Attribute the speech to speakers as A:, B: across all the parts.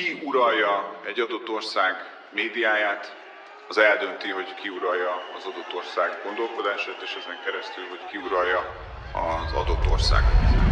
A: ki uralja egy adott ország médiáját, az eldönti, hogy ki uralja az adott ország gondolkodását, és ezen keresztül, hogy ki uralja az adott országot.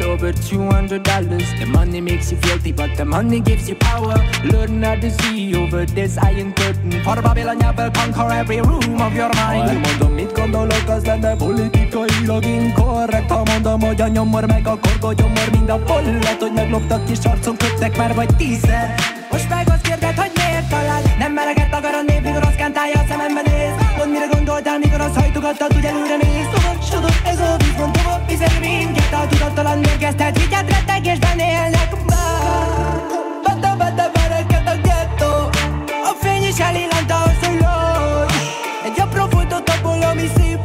B: Over two hundred dollars. The money makes you filthy, but the money gives you power. Learn how to see over this iron curtain. For Babylon, you will conquer every room of your mind. Elmondom, mit gondolok, az lenne politikailag inkorrekt. Ha mondom, hogy a nyomor meg a korgogyomor, mind a pollet, hogy megloptak kis arcon köttek már vagy tízszer. Most meg azt kérded, hogy miért talán Nem meleget akar a nép, mikor azt hajtogattad, hogy előre mész Tudod, tudod, ez a víz, mond tovább, hiszen minket? A tudattalan mérgeztet, vigyát rettegésben élnek Bata, bata, bereket a ghetto. A fény is elillant hogy lógy Egy apró folytott abból, ami szép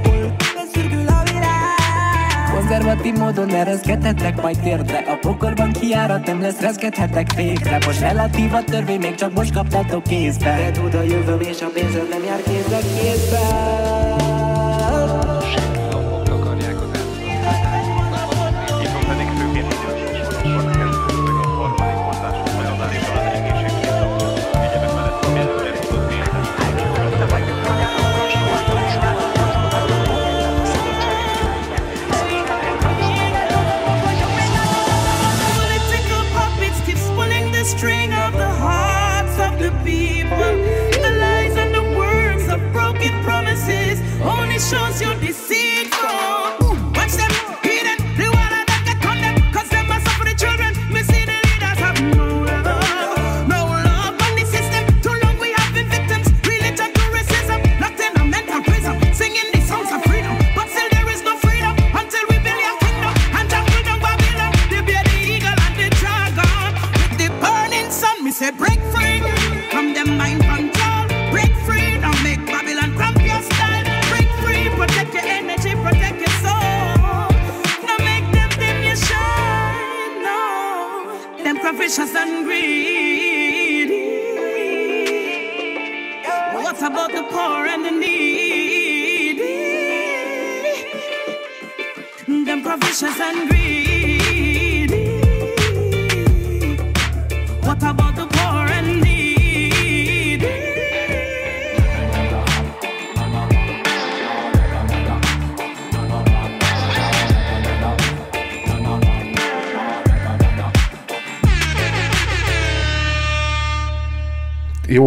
B: konzervatív módon ereszkedhetek majd térdre A pokolban kiárat nem lesz, reszkedhetek fékre Most relatív a törvény, még csak most kaptatok kézbe. De tud a jövőm és a pénzem nem jár kézbe kézbe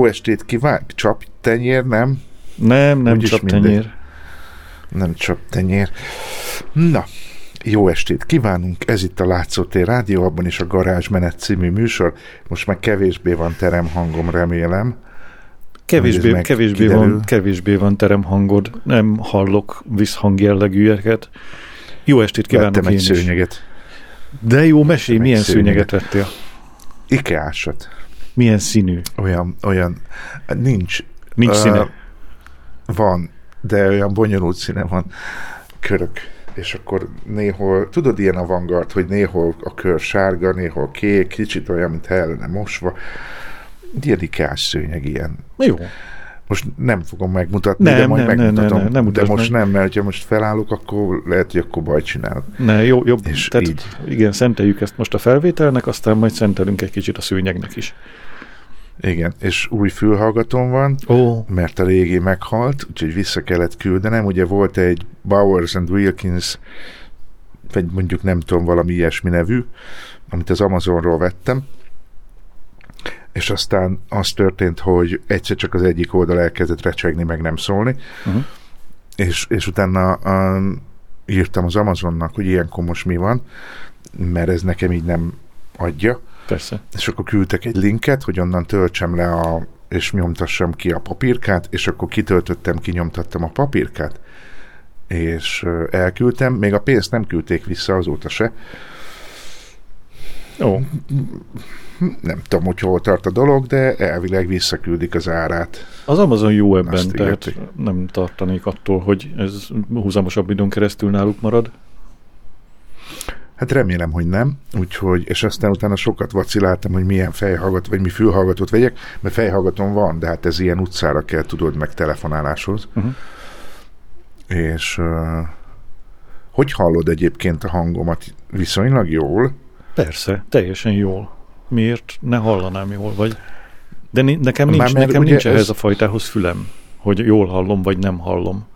C: Jó estét! Csap tenyér, nem?
D: Nem, nem Úgyis csap tenyér.
C: Nem csap tenyér. Na, jó estét kívánunk, ez itt a Látszótér Rádió, abban is a Garázsmenet című műsor. Most már kevésbé van teremhangom, remélem.
D: Kevésbé, kevésbé, van, kevésbé van teremhangod, nem hallok visszhangjellegűeket. Jó estét kívánok
C: Vettem egy szőnyeget.
D: De jó, mesélj, milyen szőnyeget, szőnyeget vettél?
C: Ikeásat.
D: Milyen színű?
C: Olyan, olyan, nincs.
D: Nincs uh, színe?
C: Van, de olyan bonyolult színe van. Körök. És akkor néhol, tudod, ilyen avantgard, hogy néhol a kör sárga, néhol kék, kicsit olyan, mint ellene mosva. Ilyen ikás szőnyeg ilyen.
D: Jó.
C: Most nem fogom megmutatni,
D: nem,
C: de majd
D: nem,
C: megmutatom.
D: Nem, nem, nem
C: de most meg. nem, mert ha most felállok, akkor lehet, hogy akkor bajt csinálok.
D: Ne, jó, jobb. És Tehát így. Igen, szenteljük ezt most a felvételnek, aztán majd szentelünk egy kicsit a szőnyegnek is.
C: Igen, és új fülhallgatón van,
D: oh.
C: mert a régi meghalt, úgyhogy vissza kellett küldenem. Ugye volt egy Bowers and Wilkins, vagy mondjuk nem tudom, valami ilyesmi nevű, amit az Amazonról vettem, és aztán az történt, hogy egyszer csak az egyik oldal elkezdett recsegni, meg nem szólni, uh-huh. és, és utána um, írtam az Amazonnak, hogy ilyenkor most mi van, mert ez nekem így nem adja,
D: Persze.
C: És akkor küldtek egy linket, hogy onnan töltsem le a, és nyomtassam ki a papírkát, és akkor kitöltöttem, kinyomtattam a papírkát, és elküldtem, még a pénzt nem küldték vissza azóta se.
D: Ó.
C: Nem tudom, hogy hol tart a dolog, de elvileg visszaküldik az árát.
D: Az Amazon jó ebben, Azt tehát ígérték. nem tartanék attól, hogy ez húzamosabb időn keresztül náluk marad.
C: Hát remélem, hogy nem. Úgyhogy, és aztán utána sokat vaciláltam, hogy milyen fejhallgat, vagy mi fülhallgatót vegyek, mert fejhallgatón van, de hát ez ilyen utcára kell, tudod, meg telefonáláshoz. Uh-huh. És uh, hogy hallod egyébként a hangomat? Viszonylag jól?
D: Persze, teljesen jól. Miért ne hallanám jól, vagy? De nekem nincs, Már nekem nincs ez... ehhez a fajtához fülem, hogy jól hallom, vagy nem hallom.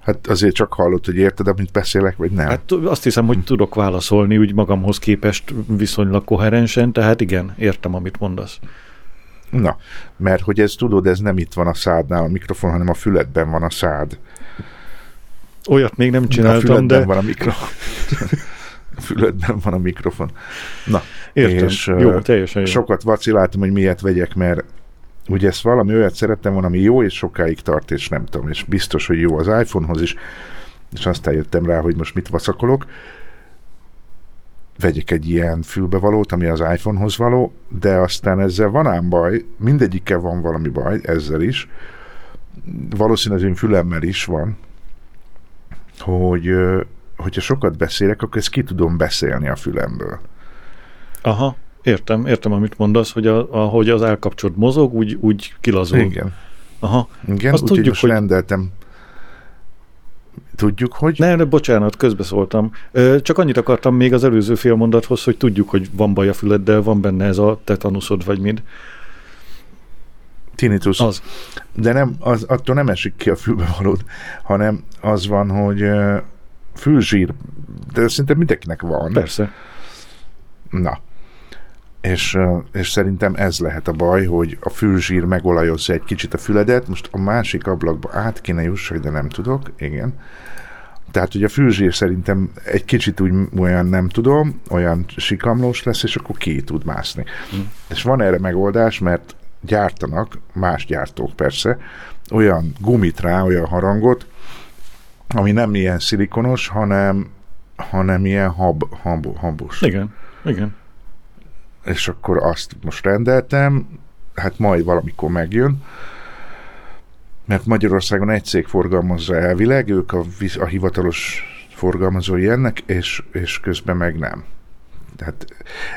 C: Hát azért csak hallott, hogy érted, amit beszélek, vagy nem?
D: Hát azt hiszem, hogy tudok válaszolni úgy magamhoz képest viszonylag koherensen, tehát igen, értem, amit mondasz.
C: Na, mert hogy ez tudod, ez nem itt van a szádnál a mikrofon, hanem a füledben van a szád.
D: Olyat még nem csináltam, a füledben
C: de... van a mikrofon. a füledben van a mikrofon. Na,
D: Értem. és jó, teljesen jó.
C: sokat vaciláltam, hogy miért vegyek, mert ugye ezt valami olyat szerettem volna, ami jó és sokáig tart, és nem tudom, és biztos, hogy jó az iPhonehoz is, és aztán jöttem rá, hogy most mit vaszakolok. Vegyek egy ilyen fülbevalót, ami az iPhonehoz való, de aztán ezzel van ám baj, mindegyikkel van valami baj, ezzel is. Valószínűleg az én fülemmel is van, hogy hogyha sokat beszélek, akkor ezt ki tudom beszélni a fülemből.
D: Aha. Értem, értem, amit mondasz, hogy a, ahogy az elkapcsolt mozog, úgy, úgy kilazul.
C: Igen.
D: Aha.
C: Igen, Azt tudjuk, hogy rendeltem. Tudjuk, hogy...
D: Ne, ne, bocsánat, közbeszóltam. Csak annyit akartam még az előző fél mondathoz, hogy tudjuk, hogy van baj a füleddel, van benne ez a tetanuszod, vagy mind.
C: Tinnitus.
D: Az.
C: De nem, az, attól nem esik ki a fülbe valód, hanem az van, hogy fülzsír, de szinte mindenkinek van.
D: Persze.
C: Na, és, és szerintem ez lehet a baj, hogy a fülzsír megolajozza egy kicsit a füledet, most a másik ablakba át kéne jussak, de nem tudok, igen. Tehát ugye a fülzsír szerintem egy kicsit úgy olyan nem tudom, olyan sikamlós lesz, és akkor ki tud mászni. Mm. És van erre megoldás, mert gyártanak, más gyártók persze, olyan gumit rá, olyan harangot, ami nem ilyen szilikonos, hanem, hanem ilyen hab, hab, habos.
D: Igen, igen
C: és akkor azt most rendeltem, hát majd valamikor megjön, mert Magyarországon egy cég forgalmazza elvileg, ők a, a hivatalos forgalmazói ennek, és, és közben meg nem. Tehát,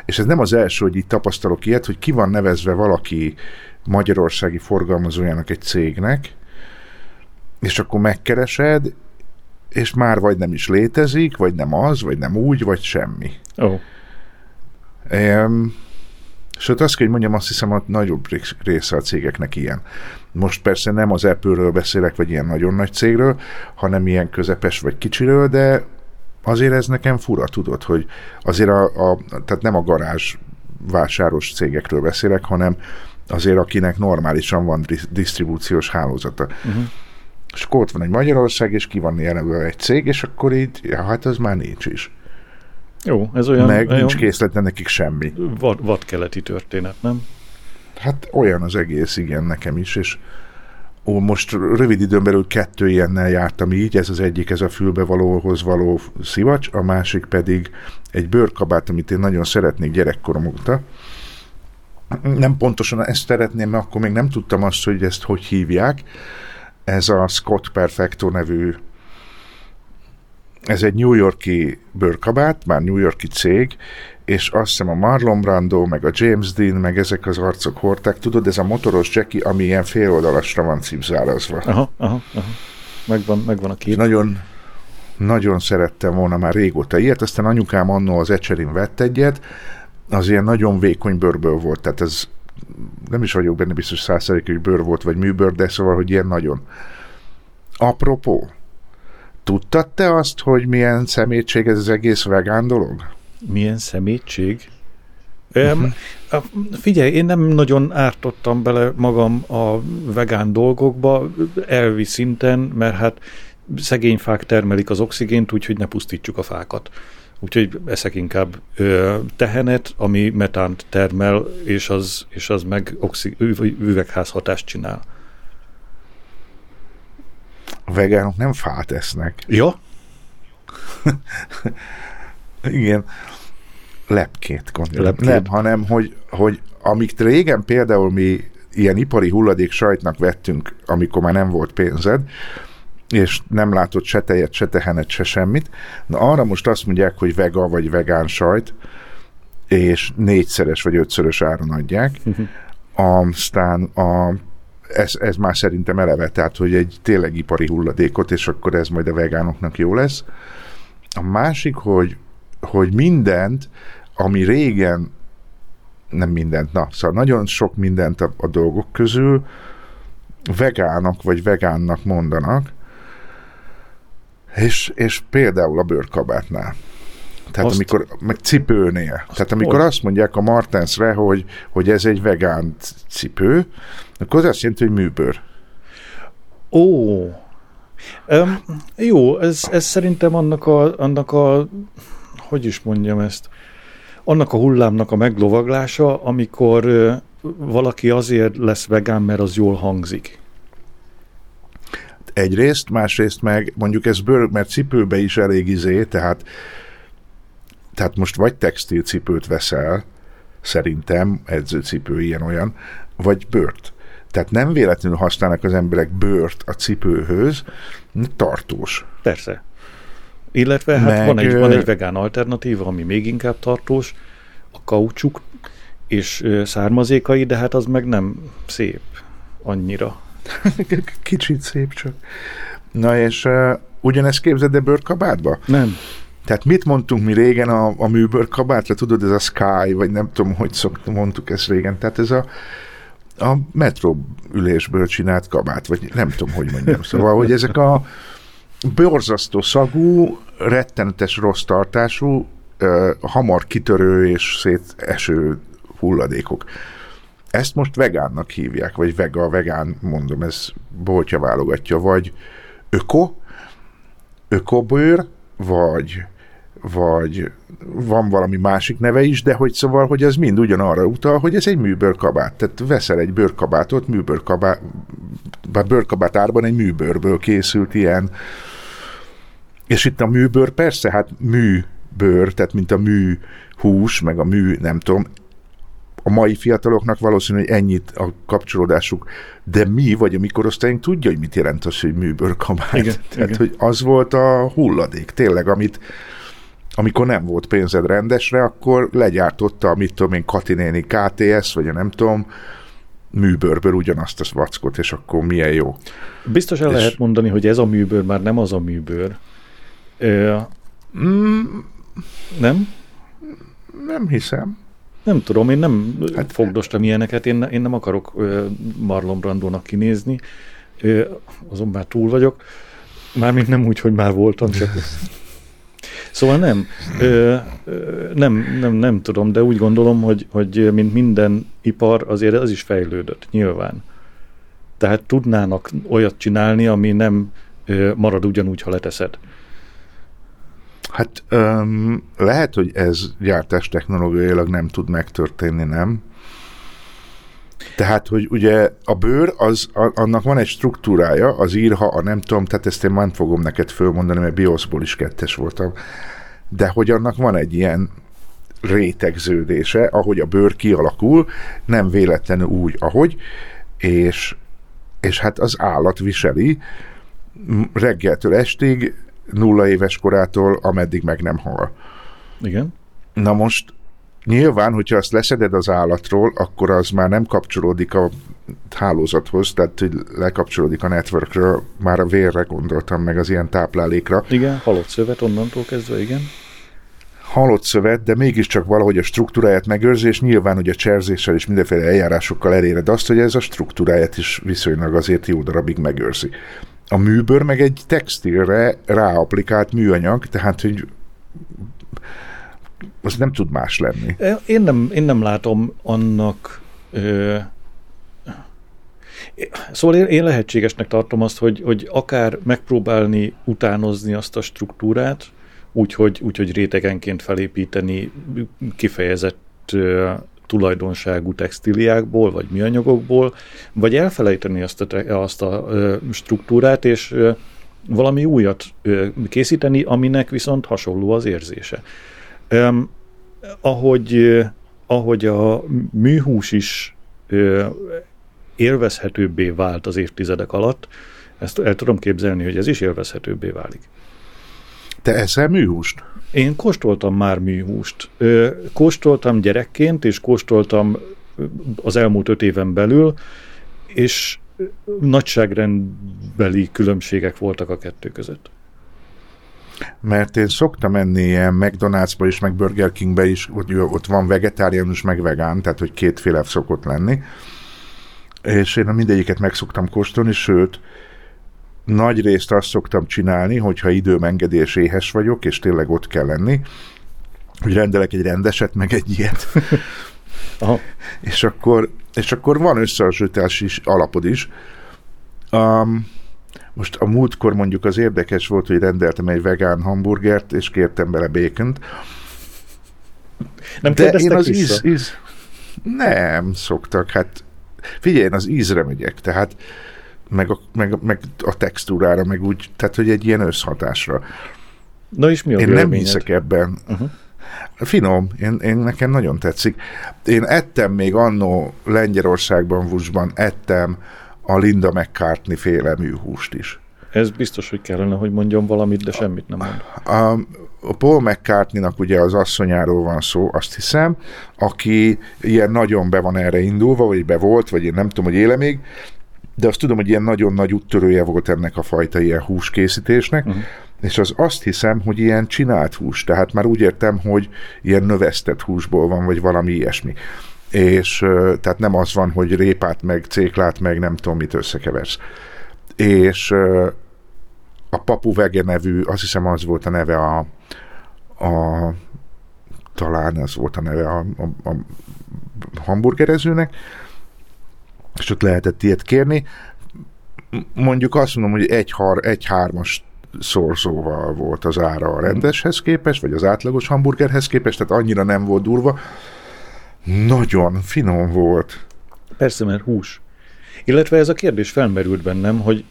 C: és ez nem az első, hogy itt tapasztalok ilyet, hogy ki van nevezve valaki magyarországi forgalmazójának egy cégnek, és akkor megkeresed, és már vagy nem is létezik, vagy nem az, vagy nem úgy, vagy semmi.
D: Oh.
C: Um, Sőt, azt kell, hogy mondjam, azt hiszem a nagyobb része a cégeknek ilyen. Most persze nem az Apple-ről beszélek, vagy ilyen nagyon nagy cégről, hanem ilyen közepes vagy kicsiről, de azért ez nekem fura, tudod, hogy azért a, a tehát nem a garázs vásáros cégekről beszélek, hanem azért akinek normálisan van disztribúciós hálózata. Uh-huh. És akkor ott van egy Magyarország, és ki van jelölve egy cég, és akkor így, ja, hát az már nincs is.
D: Jó, ez olyan...
C: Meg olyan nincs készletlen nekik semmi.
D: Vad, vadkeleti történet, nem?
C: Hát olyan az egész, igen, nekem is, és ó, most rövid időn belül kettő ilyennel jártam így, ez az egyik, ez a fülbevalóhoz való szivacs, a másik pedig egy bőrkabát, amit én nagyon szeretnék gyerekkorom óta. Nem pontosan ezt szeretném, mert akkor még nem tudtam azt, hogy ezt hogy hívják. Ez a Scott Perfecto nevű ez egy New Yorki bőrkabát, már New Yorki cég, és azt hiszem a Marlon Brando, meg a James Dean, meg ezek az arcok hordták, tudod, ez a motoros Jackie, ami ilyen féloldalasra van cipzárazva.
D: Aha, aha, aha. Megvan, megvan a kép.
C: Nagyon, nagyon szerettem volna már régóta ilyet, aztán anyukám annó az Ecserin vett egyet, az ilyen nagyon vékony bőrből volt, tehát ez nem is vagyok benne biztos százszerék, hogy bőr volt, vagy műbőr, de szóval, hogy ilyen nagyon. Apropó, Tudtad te azt, hogy milyen szemétség ez az egész vegán dolog?
D: Milyen szemétség? Um, figyelj, én nem nagyon ártottam bele magam a vegán dolgokba, elvi szinten, mert hát szegény fák termelik az oxigént, úgyhogy ne pusztítsuk a fákat. Úgyhogy eszek inkább ö, tehenet, ami metánt termel, és az, és az meg oxi, üvegházhatást csinál.
C: A vegánok nem fát esznek.
D: Ja?
C: Igen. Lepkét gondolom.
D: Lepkét.
C: Nem, hanem hogy, hogy amíg régen például mi ilyen ipari hulladék sajtnak vettünk, amikor már nem volt pénzed, és nem látott se tejet, se tehenet, se semmit. Na arra most azt mondják, hogy vega vagy vegán sajt, és négyszeres vagy ötszörös áron adják. Aztán a, ez, ez már szerintem eleve, tehát hogy egy tényleg ipari hulladékot, és akkor ez majd a vegánoknak jó lesz. A másik, hogy, hogy mindent, ami régen nem mindent, na, szóval nagyon sok mindent a, a dolgok közül vegának vagy vegánnak mondanak, és, és például a bőrkabátnál. Tehát
D: Azt-
C: amikor, meg cipőnél. Tehát amikor
D: hogy?
C: azt mondják a Martensre, hogy, hogy ez egy vegán cipő, akkor az azt jelenti, hogy műbőr.
D: Ó. Um, jó, ez, ez szerintem annak a, annak a, hogy is mondjam ezt, annak a hullámnak a meglovaglása, amikor valaki azért lesz vegán, mert az jól hangzik.
C: Egyrészt, másrészt meg mondjuk ez bőr, mert cipőbe is elég izé, tehát tehát most vagy textilcipőt veszel, szerintem, edzőcipő ilyen-olyan, vagy bőrt. Tehát nem véletlenül használnak az emberek bőrt a cipőhöz, tartós.
D: Persze. Illetve hát
C: Meg,
D: van, egy, van egy vegán alternatíva, ami még inkább tartós, a kaucsuk és származékai, de hát az meg nem szép annyira.
C: Kicsit szép csak. Na és uh, ugyanezt képzeld-e bőrkabátba?
D: Nem.
C: Tehát mit mondtunk mi régen a, a műbőrkabátra? Tudod, ez a Sky, vagy nem tudom, hogy szoktunk, mondtuk ezt régen. Tehát ez a, a metró ülésből csinált kabát, vagy nem tudom, hogy mondjam. Szóval, hogy ezek a borzasztó szagú, rettenetes rossz tartású, hamar kitörő és széteső hulladékok. Ezt most vegánnak hívják, vagy vega, vegán, mondom, ez boltja válogatja, vagy öko, ökobőr, vagy vagy van valami másik neve is, de hogy szóval, hogy ez mind ugyanarra utal, hogy ez egy műbőrkabát. Tehát veszel egy bőrkabátot, műbőrkabát, bőrkabát árban egy műbőrből készült ilyen. És itt a műbőr persze, hát műbőr, tehát mint a mű hús, meg a mű, nem tudom, a mai fiataloknak valószínű, hogy ennyit a kapcsolódásuk, de mi, vagy a mi korosztályunk tudja, hogy mit jelent az, hogy műbőrkabát.
D: Igen,
C: Tehát,
D: igen.
C: hogy az volt a hulladék, tényleg, amit amikor nem volt pénzed rendesre, akkor legyártotta, mit tudom én, Katinéni KTS, vagy a nem tudom, műbőrből ugyanazt a vackot, és akkor milyen jó.
D: Biztos el
C: És-
D: lehet mondani, hogy ez a műbőr már nem az a műbőr. Ö,
C: Mm,
D: nem?
C: nem hiszem.
D: Nem tudom, én nem hát, fogdostam ilyeneket, én, én nem akarok Marlon Brandónak kinézni, azon már túl vagyok. Mármint nem úgy, hogy már voltam, csak... Szóval nem, ö, ö, nem, nem, nem tudom, de úgy gondolom, hogy, hogy mint minden ipar, azért az is fejlődött, nyilván. Tehát tudnának olyat csinálni, ami nem ö, marad ugyanúgy, ha leteszed.
C: Hát öm, lehet, hogy ez gyártás technológiailag nem tud megtörténni, nem? Tehát, hogy ugye a bőr, az, annak van egy struktúrája, az írha, a nem tudom, tehát ezt én nem fogom neked fölmondani, mert bioszból is kettes voltam, de hogy annak van egy ilyen rétegződése, ahogy a bőr kialakul, nem véletlenül úgy, ahogy, és, és hát az állat viseli reggeltől estig, nulla éves korától, ameddig meg nem hal.
D: Igen?
C: Na most nyilván, hogyha azt leszeded az állatról, akkor az már nem kapcsolódik a hálózathoz, tehát hogy lekapcsolódik a networkről, már a vérre gondoltam, meg az ilyen táplálékra.
D: Igen, halott szövet onnantól kezdve, igen.
C: Halott szövet, de mégiscsak valahogy a struktúráját megőrzi, és nyilván, hogy a cserzéssel és mindenféle eljárásokkal eléred azt, hogy ez a struktúráját is viszonylag azért jó darabig megőrzi. A műbőr meg egy textilre ráapplikált műanyag, tehát, hogy az nem tud más lenni.
D: Én nem, én nem látom annak... Ö, szóval én, én lehetségesnek tartom azt, hogy, hogy akár megpróbálni utánozni azt a struktúrát, úgyhogy, úgyhogy rétegenként felépíteni kifejezett tulajdonságú textíliákból, vagy műanyagokból, vagy elfelejteni azt a, azt a struktúrát, és valami újat készíteni, aminek viszont hasonló az érzése. Ahogy, ahogy a műhús is élvezhetőbbé vált az évtizedek alatt, ezt el tudom képzelni, hogy ez is élvezhetőbbé válik.
C: Te eszel műhúst?
D: Én kóstoltam már műhúst. Kóstoltam gyerekként, és kóstoltam az elmúlt öt éven belül, és nagyságrendbeli különbségek voltak a kettő között.
C: Mert én szoktam menni ilyen McDonald'sba is, meg Burger Kingbe is, ott, ott van vegetáriánus, meg vegán, tehát hogy kétféle szokott lenni. És én a mindegyiket meg szoktam kóstolni, sőt, nagy részt azt szoktam csinálni, hogyha időm éhes vagyok, és tényleg ott kell lenni, hogy rendelek egy rendeset, meg egy ilyet.
D: Aha.
C: és akkor, és akkor van összehasonlítás is, alapod is. Um, most a múltkor mondjuk az érdekes volt, hogy rendeltem egy vegán hamburgert, és kértem bele békont.
D: Nem
C: De én az
D: vissza?
C: íz, íz... Nem szoktak, hát figyelj, én az ízre megyek, tehát meg a, meg, meg a textúrára, meg úgy, tehát hogy egy ilyen összhatásra.
D: Na és mi a
C: Én nem hiszek ebben.
D: Uh-huh.
C: Finom, én, én nekem nagyon tetszik. Én ettem még annó Lengyelországban, Vusban, ettem a Linda McCartney féle műhúst is.
D: Ez biztos, hogy kellene, hogy mondjon valamit, de semmit nem mond.
C: A, a Paul McCartney-nak ugye az asszonyáról van szó, azt hiszem, aki ilyen nagyon be van erre indulva, vagy be volt, vagy én nem tudom, hogy éle még, de azt tudom, hogy ilyen nagyon nagy úttörője volt ennek a fajta ilyen húskészítésnek, uh-huh. és az azt hiszem, hogy ilyen csinált hús, tehát már úgy értem, hogy ilyen növesztett húsból van, vagy valami ilyesmi. És tehát nem az van, hogy répát, meg céklát, meg nem tudom, mit összekeversz. És a Papu Vege nevű, azt hiszem az volt a neve a, a talán az volt a neve a, a, a hamburgerezőnek, és ott lehetett ilyet kérni. Mondjuk azt mondom, hogy egy, har, egy hármas szorzóval volt az ára a rendeshez képest, vagy az átlagos hamburgerhez képest, tehát annyira nem volt durva. Nagyon finom volt.
D: Persze, mert hús. Illetve ez a kérdés felmerült bennem, hogy,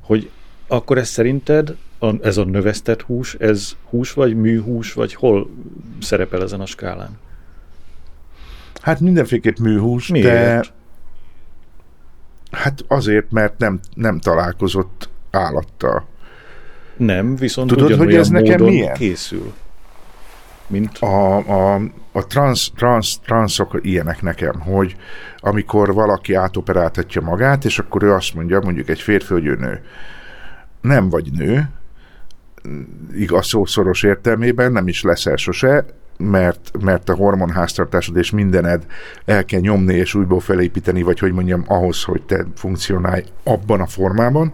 D: hogy akkor ez szerinted, a, ez a növesztett hús, ez hús vagy műhús, vagy hol szerepel ezen a skálán?
C: Hát mindenféleképp műhús,
D: Miért?
C: de hát azért, mert nem, nem találkozott állattal.
D: Nem, viszont
C: Tudod, hogy ez nekem milyen?
D: készül. Mint
C: a, a, a trans, trans, transzok ilyenek nekem, hogy amikor valaki átoperáltatja magát, és akkor ő azt mondja, mondjuk egy férfi, hogy ő nő. Nem vagy nő, igaz szószoros értelmében, nem is leszel sose, mert, mert a hormonháztartásod és mindened el kell nyomni és újból felépíteni, vagy hogy mondjam, ahhoz, hogy te funkcionálj abban a formában,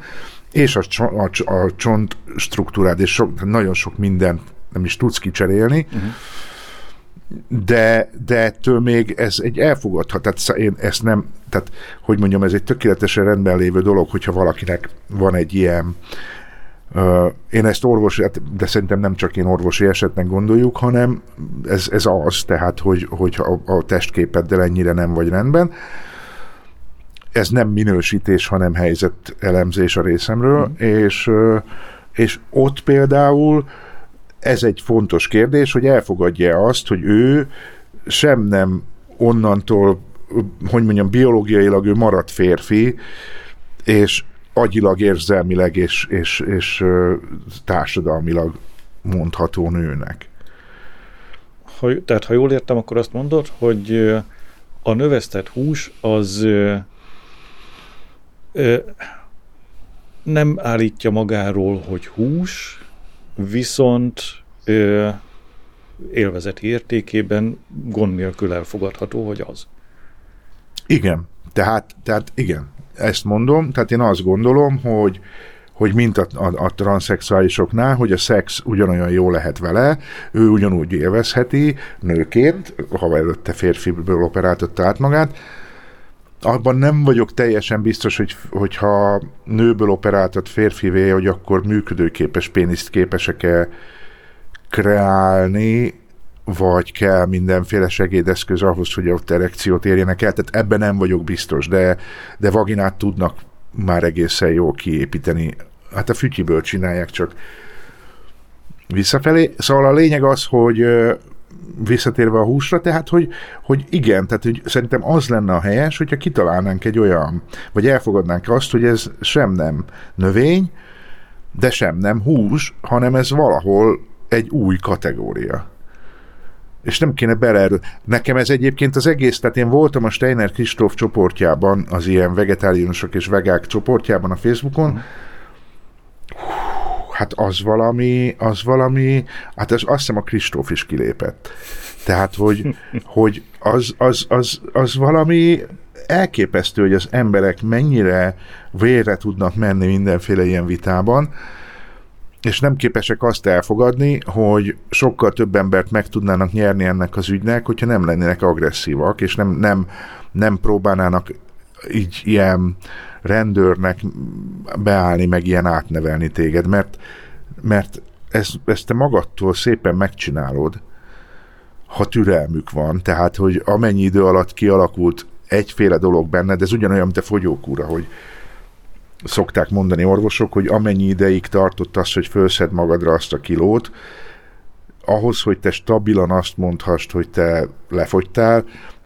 C: és a, a, a csont struktúrád, és sok, nagyon sok minden nem is tudsz kicserélni, uh-huh. de, de ettől még ez egy elfogadhat, tehát én ezt nem, tehát hogy mondjam, ez egy tökéletesen rendben lévő dolog, hogyha valakinek van egy ilyen én ezt orvosi, hát- de szerintem nem csak én orvosi esetnek gondoljuk, hanem ez, ez az, tehát, hogy, hogy a, a testképeddel ennyire nem vagy rendben. Ez nem minősítés, hanem helyzet elemzés a részemről, mm. és, és ott például ez egy fontos kérdés, hogy elfogadja azt, hogy ő sem nem onnantól, hogy mondjam, biológiailag ő maradt férfi, és agyilag, érzelmileg és, és, és társadalmilag mondható nőnek.
D: Ha, tehát, ha jól értem, akkor azt mondod, hogy a növesztett hús az ö, ö, nem állítja magáról, hogy hús, viszont ö, élvezeti értékében gond nélkül elfogadható, hogy az.
C: Igen, tehát, tehát igen, ezt mondom, tehát én azt gondolom, hogy hogy mint a, a, a transzexuálisoknál, hogy a szex ugyanolyan jó lehet vele, ő ugyanúgy élvezheti nőként, ha előtte férfiből operáltatta át magát, abban nem vagyok teljesen biztos, hogy, hogyha nőből operáltat férfivé, hogy akkor működőképes péniszt képesek-e kreálni, vagy kell mindenféle segédeszköz ahhoz, hogy ott erekciót érjenek el. Tehát ebben nem vagyok biztos, de, de vaginát tudnak már egészen jól kiépíteni hát a fütyiből csinálják csak visszafelé. Szóval a lényeg az, hogy visszatérve a húsra, tehát, hogy, hogy igen, tehát hogy szerintem az lenne a helyes, hogyha kitalálnánk egy olyan, vagy elfogadnánk azt, hogy ez sem nem növény, de sem nem hús, hanem ez valahol egy új kategória. És nem kéne beleerő. Nekem ez egyébként az egész, tehát én voltam a Steiner Kristóf csoportjában, az ilyen vegetáriánusok és vegák csoportjában a Facebookon, hát az valami, az valami, hát az, azt hiszem a Kristóf is kilépett. Tehát, hogy, hogy az, az, az, az valami elképesztő, hogy az emberek mennyire vérre tudnak menni mindenféle ilyen vitában, és nem képesek azt elfogadni, hogy sokkal több embert meg tudnának nyerni ennek az ügynek, hogyha nem lennének agresszívak, és nem, nem, nem próbálnának így ilyen rendőrnek beállni, meg ilyen átnevelni téged, mert, mert ezt, ezt te magadtól szépen megcsinálod, ha türelmük van, tehát, hogy amennyi idő alatt kialakult egyféle dolog benned, ez ugyanolyan, mint a fogyókúra, hogy szokták mondani orvosok, hogy amennyi ideig tartott az, hogy felszed magadra azt a kilót, ahhoz, hogy te stabilan azt mondhast, hogy te lefogytál,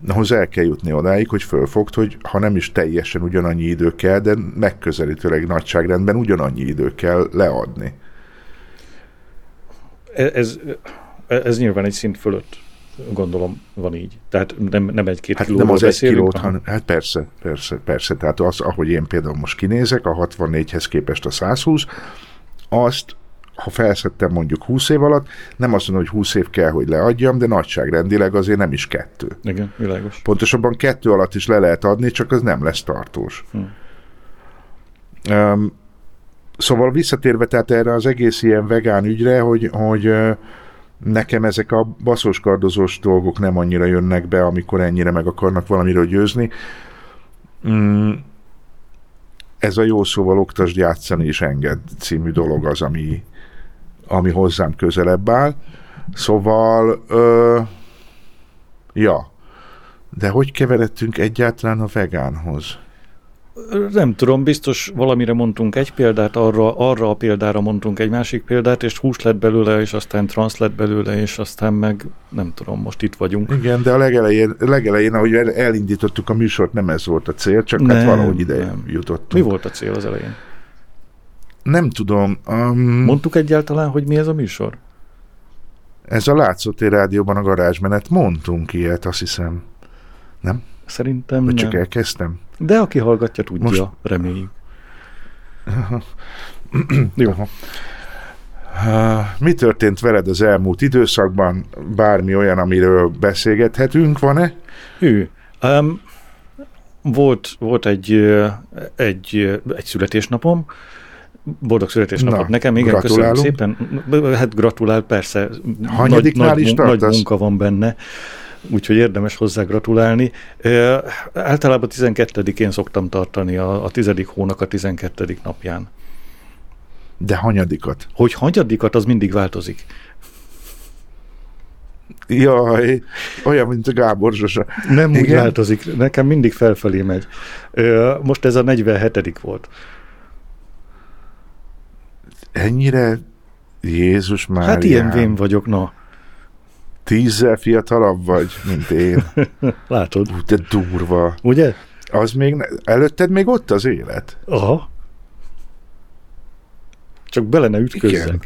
C: ahhoz el kell jutni odáig, hogy fölfogd, hogy ha nem is teljesen ugyanannyi idő kell, de megközelítőleg nagyságrendben ugyanannyi idő kell leadni.
D: Ez, ez nyilván egy szint fölött gondolom van így. Tehát nem, nem egy-két
C: Hát
D: kilóról
C: nem az egy
D: beszélünk,
C: kilót,
D: hanem-
C: hát persze, persze, persze. Tehát az, ahogy én például most kinézek, a 64-hez képest a 120, azt, ha felszedtem mondjuk 20 év alatt, nem azt mondom, hogy 20 év kell, hogy leadjam, de nagyságrendileg azért nem is kettő.
D: Igen, világos.
C: Pontosabban kettő alatt is le lehet adni, csak az nem lesz tartós.
D: Hm.
C: Um, szóval visszatérve tehát erre az egész ilyen vegán ügyre, hogy, hogy ö, nekem ezek a baszóskardozós dolgok nem annyira jönnek be, amikor ennyire meg akarnak valamiről győzni. Mm, ez a jó szóval oktasd játszani és enged című dolog az, ami, ami hozzám közelebb áll. Szóval, ö, ja, de hogy keveredtünk egyáltalán a vegánhoz?
D: Nem tudom, biztos valamire mondtunk egy példát, arra, arra a példára mondtunk egy másik példát, és hús lett belőle, és aztán transz lett belőle, és aztán meg nem tudom, most itt vagyunk.
C: Igen, de a legelején, legelején ahogy el- elindítottuk a műsort, nem ez volt a cél, csak nem, hát
D: Nem,
C: valahogy ide
D: nem.
C: jutottunk.
D: Mi volt a cél az elején?
C: Nem tudom. Um,
D: Mondtuk egyáltalán, hogy mi ez a műsor?
C: ez a Látszótér Rádióban a garázsmenet. Mondtunk ilyet, azt hiszem. Nem?
D: Szerintem
C: Vagy
D: nem.
C: csak elkezdtem?
D: De aki hallgatja, tudja,
C: Most-
D: reméljük. Jó.
C: Mi történt veled az elmúlt időszakban? Bármi olyan, amiről beszélgethetünk, van-e?
D: Hű. Um, volt, volt egy, egy, egy születésnapom, boldog születésnapot
C: Na,
D: nekem, igen, köszönöm szépen. Hát gratulál, persze.
C: Hanyadiknál
D: nagy,
C: is
D: nagy, nagy
C: tartasz?
D: munka van benne, úgyhogy érdemes hozzá gratulálni. Általában 12-én szoktam tartani, a, a tizedik hónak a 12. napján.
C: De hanyadikat?
D: Hogy hanyadikat, az mindig változik.
C: Jaj, olyan, mint a Gábor Zsosa.
D: Nem úgy
C: Igen?
D: változik, nekem mindig felfelé megy. Most ez a 47. volt.
C: Ennyire Jézus már.
D: Hát ilyen vén vagyok, na.
C: Tízzel fiatalabb vagy, mint én.
D: Látod,
C: Ú, de durva.
D: ugye?
C: Az még, ne, előtted még ott az élet?
D: Aha. Csak bele ne ütközzek.
C: Igen.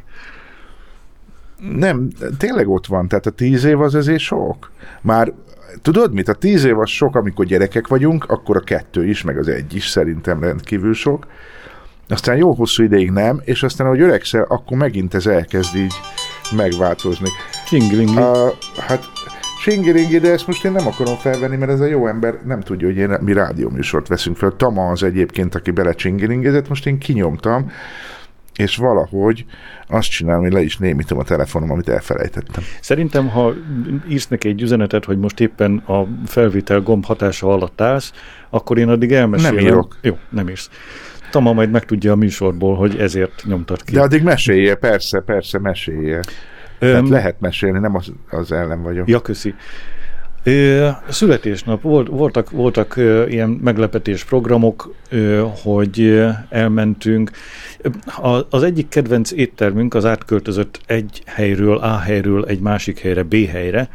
C: Nem, tényleg ott van, tehát a tíz év az azért sok. Már tudod mit, a tíz év az sok, amikor gyerekek vagyunk, akkor a kettő is, meg az egy is szerintem rendkívül sok. Aztán jó hosszú ideig nem, és aztán, ahogy öregszel, akkor megint ez elkezd így megváltozni.
D: Csingilingli.
C: Uh, hát Singiringi, de ezt most én nem akarom felvenni, mert ez a jó ember nem tudja, hogy én, mi rádióműsort veszünk fel. Tama az egyébként, aki bele csingiringezett, most én kinyomtam, és valahogy azt csinálom, hogy le is némítom a telefonom, amit elfelejtettem.
D: Szerintem, ha írsz neki egy üzenetet, hogy most éppen a felvétel gomb hatása alatt állsz, akkor én addig elmesélem.
C: Nem írok.
D: Jó, nem írsz. Tama majd megtudja a műsorból, hogy ezért nyomtad ki.
C: De addig mesélje, persze, persze, mesélje.
D: Öm,
C: Hát lehet mesélni, nem az, az ellen vagyok.
D: Ja, köszi. Ö, Születésnap, volt, voltak, voltak ö, ilyen meglepetés programok, ö, hogy elmentünk. A, az egyik kedvenc éttermünk az átköltözött egy helyről, A helyről egy másik helyre, B helyre,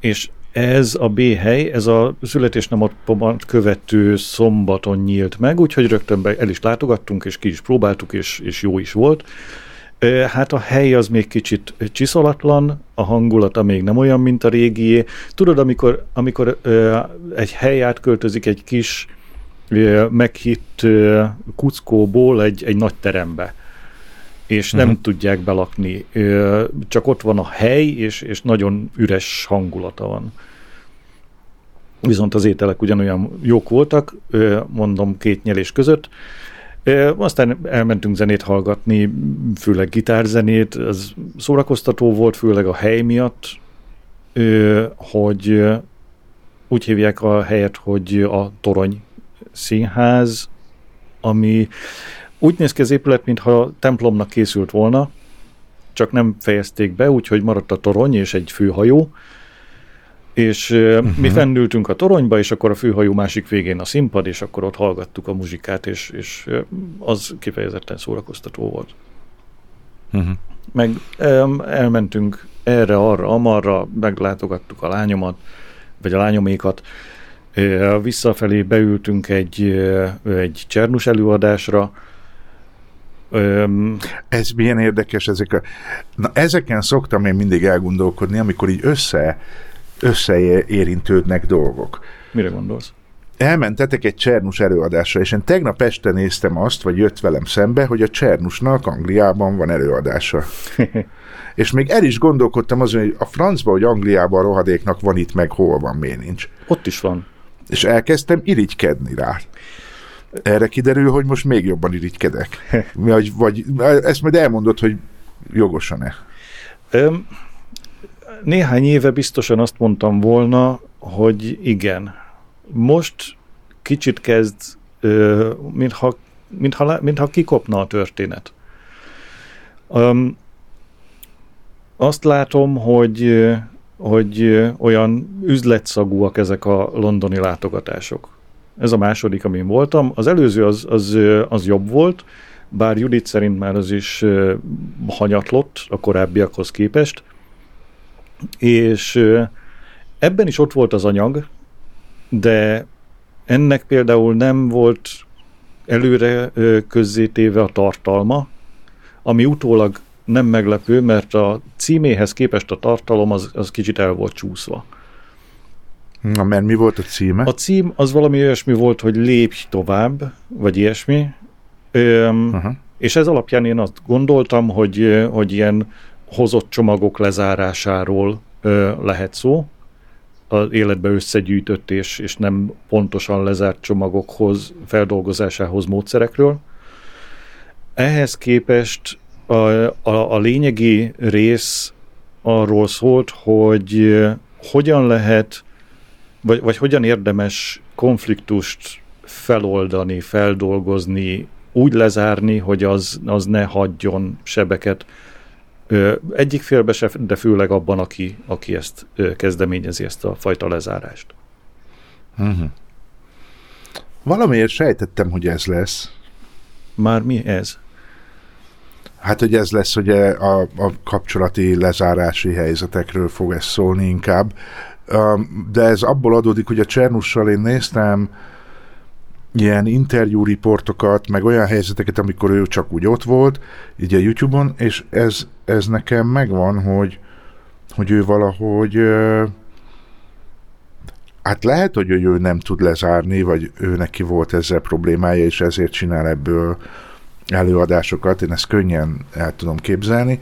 D: és ez a B hely, ez a születésnapot követő szombaton nyílt meg, úgyhogy rögtön be el is látogattunk, és ki is próbáltuk, és, és jó is volt. Hát a hely az még kicsit csiszolatlan, a hangulata még nem olyan, mint a régié. Tudod, amikor, amikor egy hely átköltözik egy kis meghitt kuckóból egy, egy nagy terembe, és nem
C: Mhm.
D: tudják belakni. Csak ott van a hely, és, és nagyon üres hangulata van. Viszont az ételek ugyanolyan jók voltak, mondom két nyelés között. Aztán elmentünk zenét hallgatni, főleg gitárzenét, az szórakoztató volt, főleg a hely miatt, hogy úgy hívják a helyet, hogy a Torony Színház, ami úgy néz ki az épület, mintha templomnak készült volna, csak nem fejezték be, úgyhogy maradt a torony és egy főhajó, és uh-huh. mi fennültünk a toronyba, és akkor a főhajó másik végén a színpad, és akkor ott hallgattuk a muzsikát, és, és az kifejezetten szórakoztató volt.
C: Uh-huh.
D: Meg elmentünk erre, arra, amarra, meglátogattuk a lányomat, vagy a lányomékat, visszafelé beültünk egy, egy Csernus előadásra, Öm,
C: Ez milyen érdekes, ezek a... Na, ezeken szoktam én mindig elgondolkodni, amikor így össze, összeérintődnek dolgok.
D: mire gondolsz?
C: Elmentetek egy Csernus előadásra, és én tegnap este néztem azt, vagy jött velem szembe, hogy a Csernusnak Angliában van előadása. és még el is gondolkodtam azon, hogy a francba, hogy Angliában a rohadéknak van itt, meg hol van, miért nincs.
D: Ott is van.
C: És elkezdtem irigykedni rá. Erre kiderül, hogy most még jobban irigykedek. Vagy, vagy ezt majd elmondod, hogy jogosan-e.
D: Öm, néhány éve biztosan azt mondtam volna, hogy igen. Most kicsit kezd, mintha, mintha, mintha kikopna a történet. Öm, azt látom, hogy, hogy olyan üzletszagúak ezek a londoni látogatások. Ez a második, amin voltam. Az előző az, az, az jobb volt, bár Judit szerint már az is hanyatlott a korábbiakhoz képest, és ebben is ott volt az anyag, de ennek például nem volt előre közzétéve a tartalma, ami utólag nem meglepő, mert a címéhez képest a tartalom az, az kicsit el volt csúszva.
C: Na, mert mi volt a címe?
D: A cím az valami olyasmi volt, hogy lépj tovább, vagy ilyesmi. Öm,
C: Aha.
D: és ez alapján én azt gondoltam, hogy, hogy ilyen hozott csomagok lezárásáról ö, lehet szó, az életbe összegyűjtött és, és nem pontosan lezárt csomagokhoz, feldolgozásához módszerekről. Ehhez képest a, a, a lényegi rész arról szólt, hogy hogyan lehet, vagy, vagy hogyan érdemes konfliktust feloldani, feldolgozni, úgy lezárni, hogy az, az ne hagyjon sebeket egyik félbe se, de főleg abban, aki, aki ezt kezdeményezi, ezt a fajta lezárást.
C: Uh-huh. Valamiért sejtettem, hogy ez lesz.
D: Már mi ez?
C: Hát, hogy ez lesz, hogy a, a kapcsolati lezárási helyzetekről fog ez szólni inkább. De ez abból adódik, hogy a Csernussal én néztem ilyen interjú riportokat, meg olyan helyzeteket, amikor ő csak úgy ott volt, így a YouTube-on, és ez, ez nekem megvan, hogy, hogy ő valahogy hát lehet, hogy ő nem tud lezárni, vagy ő neki volt ezzel problémája, és ezért csinál ebből előadásokat, én ezt könnyen el tudom képzelni.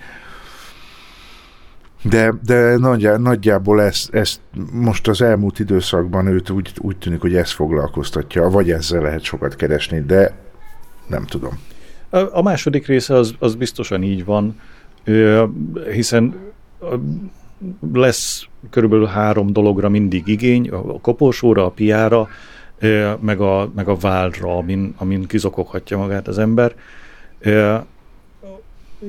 C: De, de nagyjá, nagyjából ezt, ezt most az elmúlt időszakban őt úgy, úgy tűnik, hogy ez foglalkoztatja, vagy ezzel lehet sokat keresni, de nem tudom.
D: A, második része az, az biztosan így van, hiszen lesz körülbelül három dologra mindig igény, a koporsóra, a piára, meg a, meg a válra, amin, amin kizokoghatja magát az ember.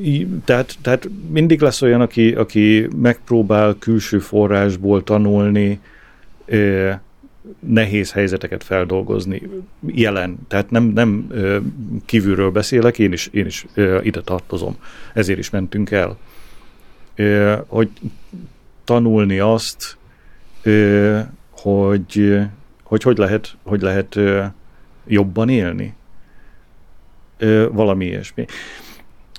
D: Ö, tehát, tehát mindig lesz olyan, aki, aki megpróbál külső forrásból tanulni, nehéz helyzeteket feldolgozni jelen. Tehát nem, nem kívülről beszélek, én is, én is ide tartozom. Ezért is mentünk el. Hogy tanulni azt, hogy hogy, hogy lehet, hogy lehet jobban élni. Valami ilyesmi.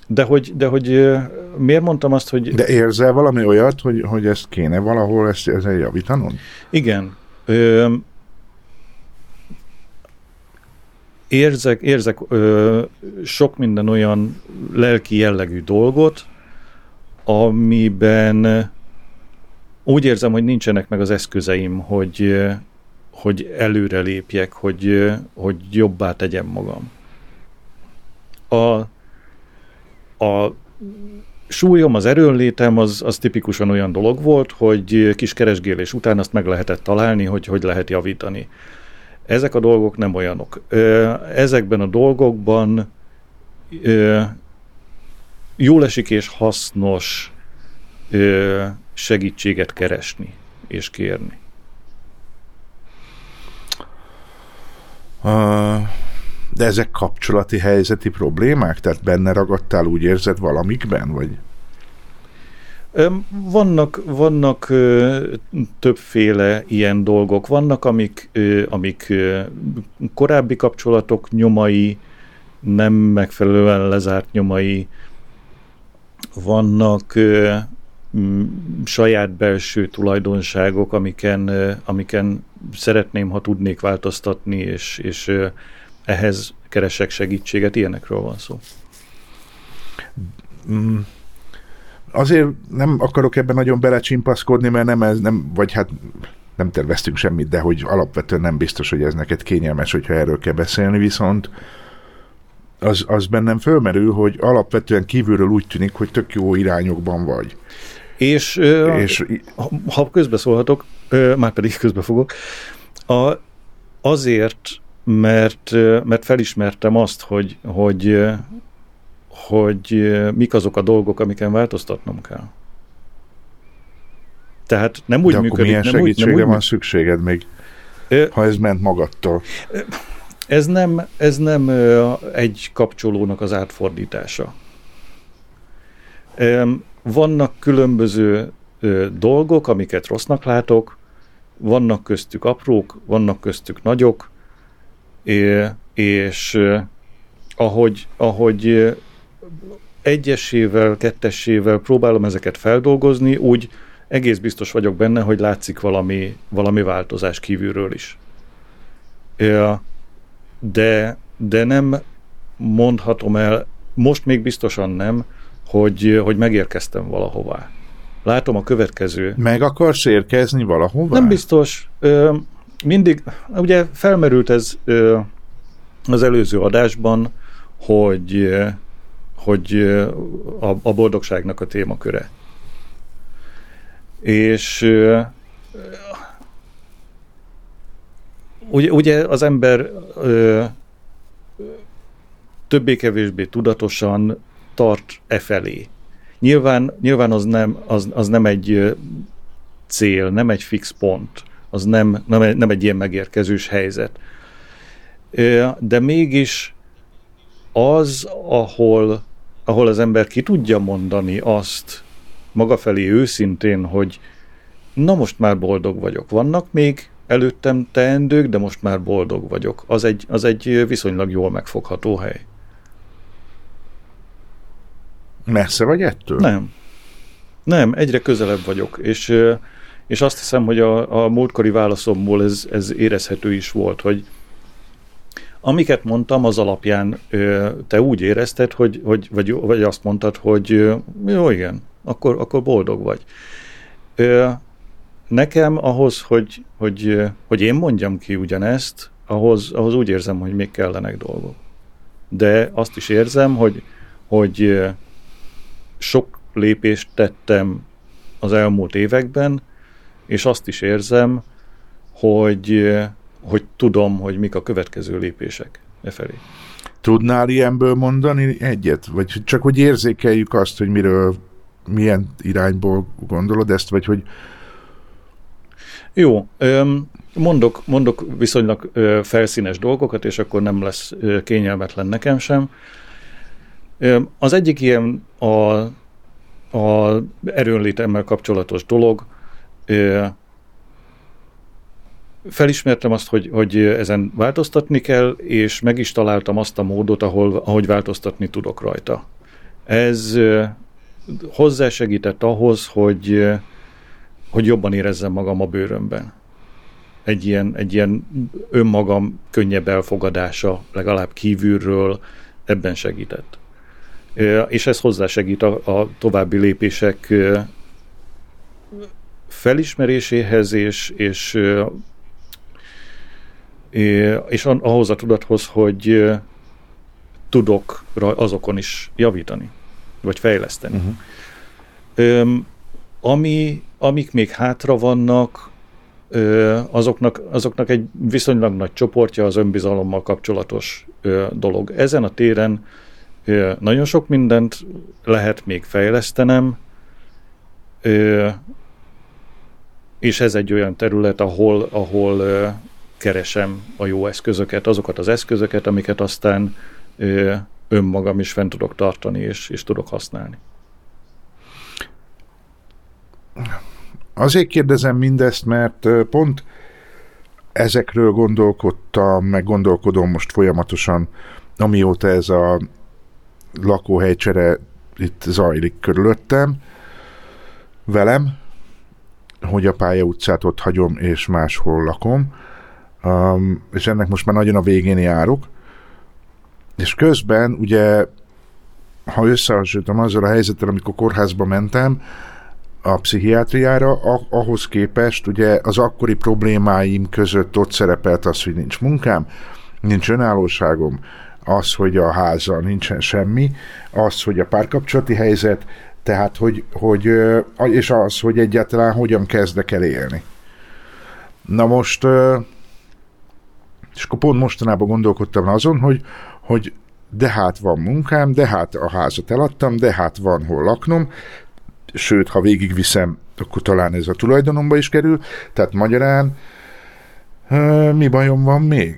D: De hogy, de hogy miért mondtam azt, hogy...
C: De érzel valami olyat, hogy, hogy ezt kéne valahol ezt, ezen javítanod?
D: Igen. Ö, érzek, érzek ö, sok minden olyan lelki jellegű dolgot, amiben úgy érzem, hogy nincsenek meg az eszközeim, hogy, hogy előre lépjek, hogy, hogy jobbá tegyem magam. A, a súlyom, az erőnlétem az, az tipikusan olyan dolog volt, hogy kis keresgélés után azt meg lehetett találni, hogy hogy lehet javítani. Ezek a dolgok nem olyanok. Ezekben a dolgokban jól esik és hasznos segítséget keresni és kérni.
C: De ezek kapcsolati helyzeti problémák? Tehát benne ragadtál, úgy érzed valamikben, vagy?
D: Vannak, vannak többféle ilyen dolgok. Vannak, amik, amik korábbi kapcsolatok nyomai, nem megfelelően lezárt nyomai. Vannak saját belső tulajdonságok, amiken, amiken szeretném, ha tudnék változtatni, és, és ehhez keresek segítséget, ilyenekről van szó.
C: Mm. Azért nem akarok ebben nagyon belecsimpaszkodni, mert nem ez, nem, vagy hát nem terveztünk semmit, de hogy alapvetően nem biztos, hogy ez neked kényelmes, hogyha erről kell beszélni, viszont az, az bennem fölmerül, hogy alapvetően kívülről úgy tűnik, hogy tök jó irányokban vagy.
D: És, és ha, ha közbeszólhatok, már pedig közbe fogok, a, azért, mert, mert felismertem azt, hogy, hogy, hogy mik azok a dolgok, amiken változtatnom kell. Tehát nem úgy
C: De
D: működik.
C: milyen
D: nem
C: segítségre
D: úgy, nem
C: van
D: úgy,
C: szükséged még, ha ez ment magadtól?
D: Ez nem, ez nem egy kapcsolónak az átfordítása. Vannak különböző dolgok, amiket rossznak látok, vannak köztük aprók, vannak köztük nagyok, és ahogy, ahogy egyesével, kettessével próbálom ezeket feldolgozni, úgy egész biztos vagyok benne, hogy látszik valami, valami változás kívülről is. De, de nem mondhatom el, most még biztosan nem, hogy, hogy megérkeztem valahová. Látom a következő.
C: Meg akarsz érkezni valahová?
D: Nem biztos. Mindig, ugye felmerült ez az előző adásban, hogy, hogy a, boldogságnak a témaköre. És ugye, ugye az ember többé-kevésbé tudatosan tart e felé. Nyilván, nyilván az, nem, az, az nem egy cél, nem egy fix pont, az nem, nem, egy, nem egy ilyen megérkezős helyzet. De mégis az, ahol, ahol az ember ki tudja mondani azt maga felé őszintén, hogy na most már boldog vagyok. Vannak még előttem teendők, de most már boldog vagyok. Az egy, az egy viszonylag jól megfogható hely.
C: Messze vagy ettől?
D: Nem. Nem, egyre közelebb vagyok, és, és azt hiszem, hogy a, a múltkori válaszomból ez, ez érezhető is volt, hogy amiket mondtam, az alapján te úgy érezted, hogy, hogy vagy, vagy azt mondtad, hogy jó, igen, akkor, akkor boldog vagy. Nekem ahhoz, hogy, hogy, hogy én mondjam ki ugyanezt, ahhoz, ahhoz úgy érzem, hogy még kellenek dolgok. De azt is érzem, hogy, hogy sok lépést tettem az elmúlt években, és azt is érzem, hogy, hogy tudom, hogy mik a következő lépések e felé.
C: Tudnál ilyenből mondani egyet? Vagy csak hogy érzékeljük azt, hogy miről, milyen irányból gondolod ezt, vagy hogy
D: Jó, mondok, mondok viszonylag felszínes dolgokat, és akkor nem lesz kényelmetlen nekem sem. Az egyik ilyen a, a erőnlétemmel kapcsolatos dolog. Felismertem azt, hogy, hogy ezen változtatni kell, és meg is találtam azt a módot, ahol, ahogy változtatni tudok rajta. Ez hozzásegített ahhoz, hogy, hogy jobban érezzem magam a bőrömben. Egy ilyen, egy ilyen önmagam könnyebb elfogadása, legalább kívülről ebben segített. És ez hozzásegít a, a további lépések felismeréséhez és, és, és ahhoz a tudathoz, hogy tudok azokon is javítani, vagy fejleszteni. Öm, ami, amik még hátra vannak, ö, azoknak, azoknak egy viszonylag nagy csoportja az önbizalommal kapcsolatos ö, dolog. Ezen a téren ö, nagyon sok mindent lehet még fejlesztenem, ö, és ez egy olyan terület, ahol, ahol keresem a jó eszközöket, azokat az eszközöket, amiket aztán önmagam is fent tudok tartani, és, és tudok használni.
C: Azért kérdezem mindezt, mert pont ezekről gondolkodtam, meg gondolkodom most folyamatosan, amióta ez a lakóhelycsere itt zajlik körülöttem, velem, hogy a pálya utcát ott hagyom, és máshol lakom, um, és ennek most már nagyon a végén járok, és közben ugye, ha összehasonlítom azzal a helyzettel, amikor kórházba mentem, a pszichiátriára, ahhoz képest ugye az akkori problémáim között ott szerepelt az, hogy nincs munkám, nincs önállóságom, az, hogy a házzal nincsen semmi, az, hogy a párkapcsolati helyzet, tehát, hogy, hogy és az, hogy egyáltalán hogyan kezdek el élni. Na most, és akkor pont mostanában gondolkodtam azon, hogy, hogy de hát van munkám, de hát a házat eladtam, de hát van hol laknom, sőt, ha végigviszem, akkor talán ez a tulajdonomba is kerül, tehát magyarán mi bajom van még?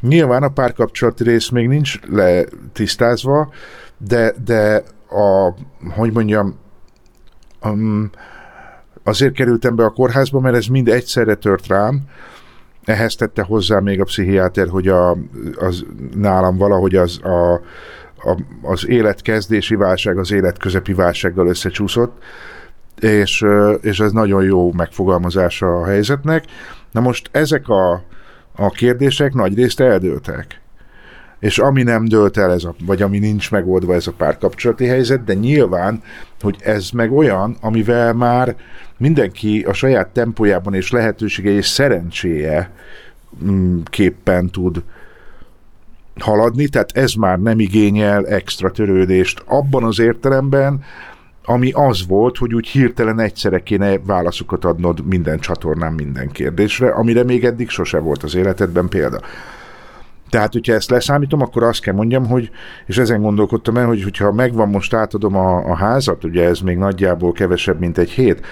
C: Nyilván a párkapcsolati rész még nincs letisztázva, de, de a, hogy mondjam, um, azért kerültem be a kórházba, mert ez mind egyszerre tört rám, ehhez tette hozzá még a pszichiáter, hogy a, az, nálam valahogy az, a, a, az életkezdési válság az életközepi válsággal összecsúszott, és, és ez nagyon jó megfogalmazása a helyzetnek. Na most ezek a, a kérdések nagy részt eldőltek. És ami nem dőlt el, ez a, vagy ami nincs megoldva ez a párkapcsolati helyzet, de nyilván, hogy ez meg olyan, amivel már mindenki a saját tempójában és lehetősége és szerencséje mm, képpen tud haladni, tehát ez már nem igényel extra törődést abban az értelemben, ami az volt, hogy úgy hirtelen egyszerre kéne válaszokat adnod minden csatornán minden kérdésre, amire még eddig sose volt az életedben példa. Tehát, hogyha ezt leszámítom, akkor azt kell mondjam, hogy, és ezen gondolkodtam el, hogy hogyha megvan most átadom a, a házat, ugye ez még nagyjából kevesebb, mint egy hét,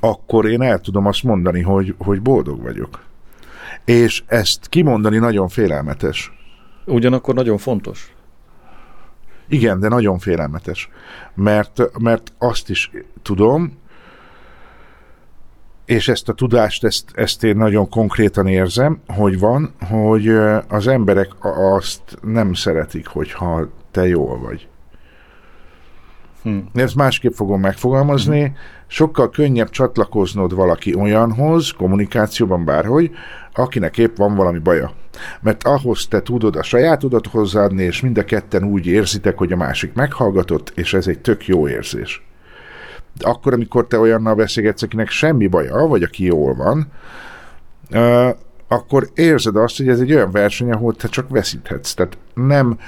C: akkor én el tudom azt mondani, hogy, hogy boldog vagyok. És ezt kimondani nagyon félelmetes.
D: Ugyanakkor nagyon fontos.
C: Igen, de nagyon félelmetes. Mert, mert azt is tudom, és ezt a tudást, ezt, ezt én nagyon konkrétan érzem, hogy van, hogy az emberek azt nem szeretik, hogyha te jól vagy.
D: Hm.
C: Ezt másképp fogom megfogalmazni. Sokkal könnyebb csatlakoznod valaki olyanhoz, kommunikációban bárhogy, akinek épp van valami baja. Mert ahhoz te tudod a sajátodat hozzáadni, és mind a ketten úgy érzitek, hogy a másik meghallgatott, és ez egy tök jó érzés. Akkor, amikor te olyannal beszélgetsz, akinek semmi baja, vagy aki jól van, akkor érzed azt, hogy ez egy olyan verseny, ahol te csak veszíthetsz. Tehát nem,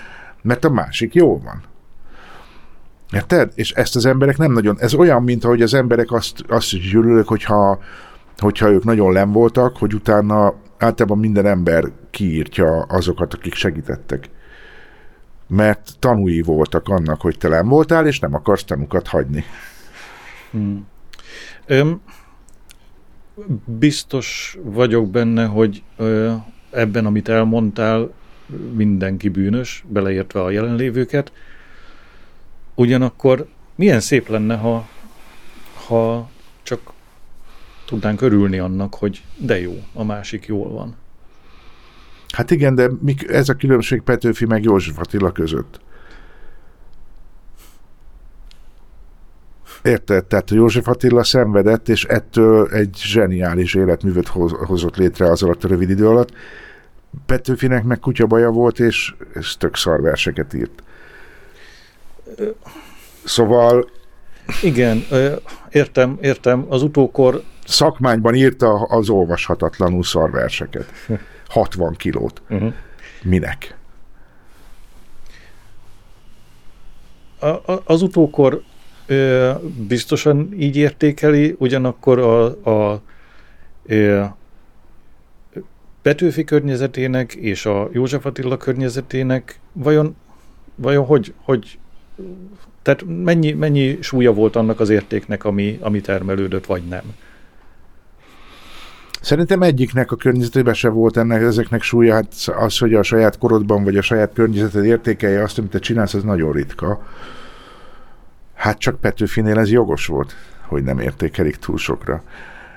C: mert a másik jól van. Érted? És ezt az emberek nem nagyon... Ez olyan, mint ahogy az emberek azt, azt is gyűlölök, hogyha, hogyha ők nagyon len voltak, hogy utána általában minden ember kiírtja azokat, akik segítettek. Mert tanúi voltak annak, hogy te nem voltál, és nem akarsz tanukat hagyni.
D: Hmm. Öm, biztos vagyok benne, hogy ö, ebben, amit elmondtál, mindenki bűnös, beleértve a jelenlévőket. Ugyanakkor milyen szép lenne, ha, ha csak tudnánk örülni annak, hogy de jó, a másik jól van.
C: Hát igen, de ez a különbség Petőfi meg József Attila között. Érted? Tehát József Attila szenvedett, és ettől egy zseniális életművet hoz, hozott létre az alatt a rövid idő alatt. Petőfinek meg kutyabaja volt, és, és tök szar verseket írt. Szóval...
D: Igen, értem, értem. Az utókor...
C: Szakmányban írta az olvashatatlanul szar verseket. 60 kilót. Uh-huh. Minek?
D: A, az utókor biztosan így értékeli, ugyanakkor a, a ö, Petőfi környezetének és a József Attila környezetének vajon, vajon hogy, hogy tehát mennyi, mennyi súlya volt annak az értéknek, ami, ami termelődött, vagy nem?
C: Szerintem egyiknek a környezetében se volt ennek, ezeknek súlya, hát az, hogy a saját korodban vagy a saját környezeted értékelje azt, amit te csinálsz, az nagyon ritka. Hát csak Petőfinél ez jogos volt, hogy nem értékelik túl sokra.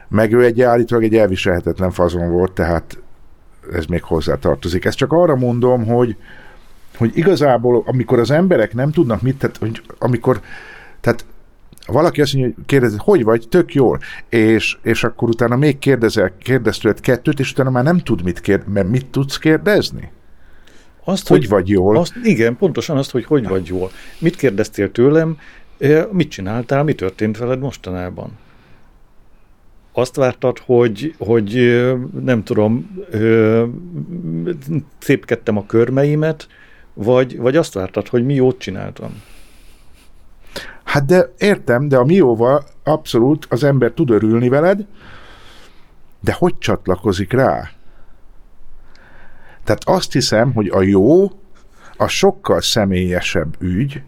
C: Meg ő egy állítólag egy elviselhetetlen fazon volt, tehát ez még hozzá tartozik. Ezt csak arra mondom, hogy, hogy igazából, amikor az emberek nem tudnak mit, tehát, hogy amikor, tehát valaki azt mondja, hogy kérdezi, hogy vagy, tök jól, és, és akkor utána még kérdezel, kérdez tőled kettőt, és utána már nem tud mit kérdezni, mert mit tudsz kérdezni?
D: Azt,
C: hogy, hogy vagy jól?
D: Azt, igen, pontosan azt, hogy hogy vagy jól. Mit kérdeztél tőlem, mit csináltál, mi történt veled mostanában? Azt vártad, hogy, hogy nem tudom, szépkedtem a körmeimet, vagy, vagy azt vártad, hogy mi jót csináltam?
C: Hát de értem, de a mióval abszolút az ember tud örülni veled, de hogy csatlakozik rá? Tehát azt hiszem, hogy a jó a sokkal személyesebb ügy,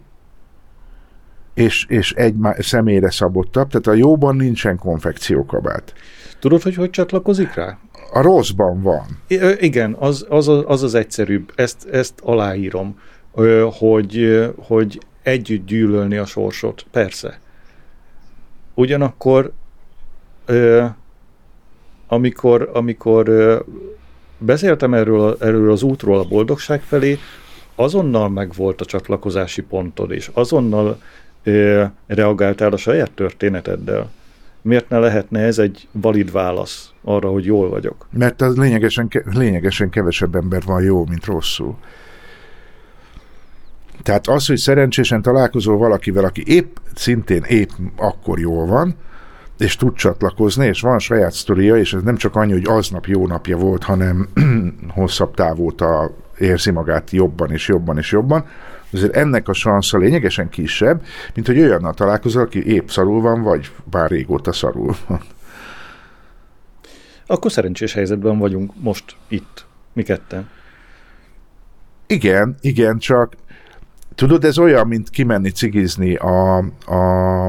C: és, és egy személyre szabottabb, tehát a jóban nincsen konfekciókabát.
D: Tudod, hogy hogy csatlakozik rá?
C: A rosszban van.
D: I- igen, az az, az, az egyszerűbb. Ezt, ezt aláírom, hogy, hogy együtt gyűlölni a sorsot. Persze. Ugyanakkor amikor, amikor beszéltem erről, erről az útról a boldogság felé, azonnal megvolt a csatlakozási pontod, és azonnal reagáltál a saját történeteddel. Miért ne lehetne ez egy valid válasz arra, hogy jól vagyok?
C: Mert az lényegesen, lényegesen kevesebb ember van jó, mint rosszul. Tehát az, hogy szerencsésen találkozol valakivel, aki épp, szintén épp akkor jól van, és tud csatlakozni, és van saját sztoria, és ez nem csak annyi, hogy aznap jó napja volt, hanem hosszabb távóta érzi magát jobban és jobban és jobban, azért ennek a sansza lényegesen kisebb, mint hogy olyannal találkozol, aki épp szarul van, vagy bár régóta szarul van.
D: Akkor szerencsés helyzetben vagyunk most itt, mi ketten.
C: Igen, igen, csak tudod, ez olyan, mint kimenni cigizni a, a,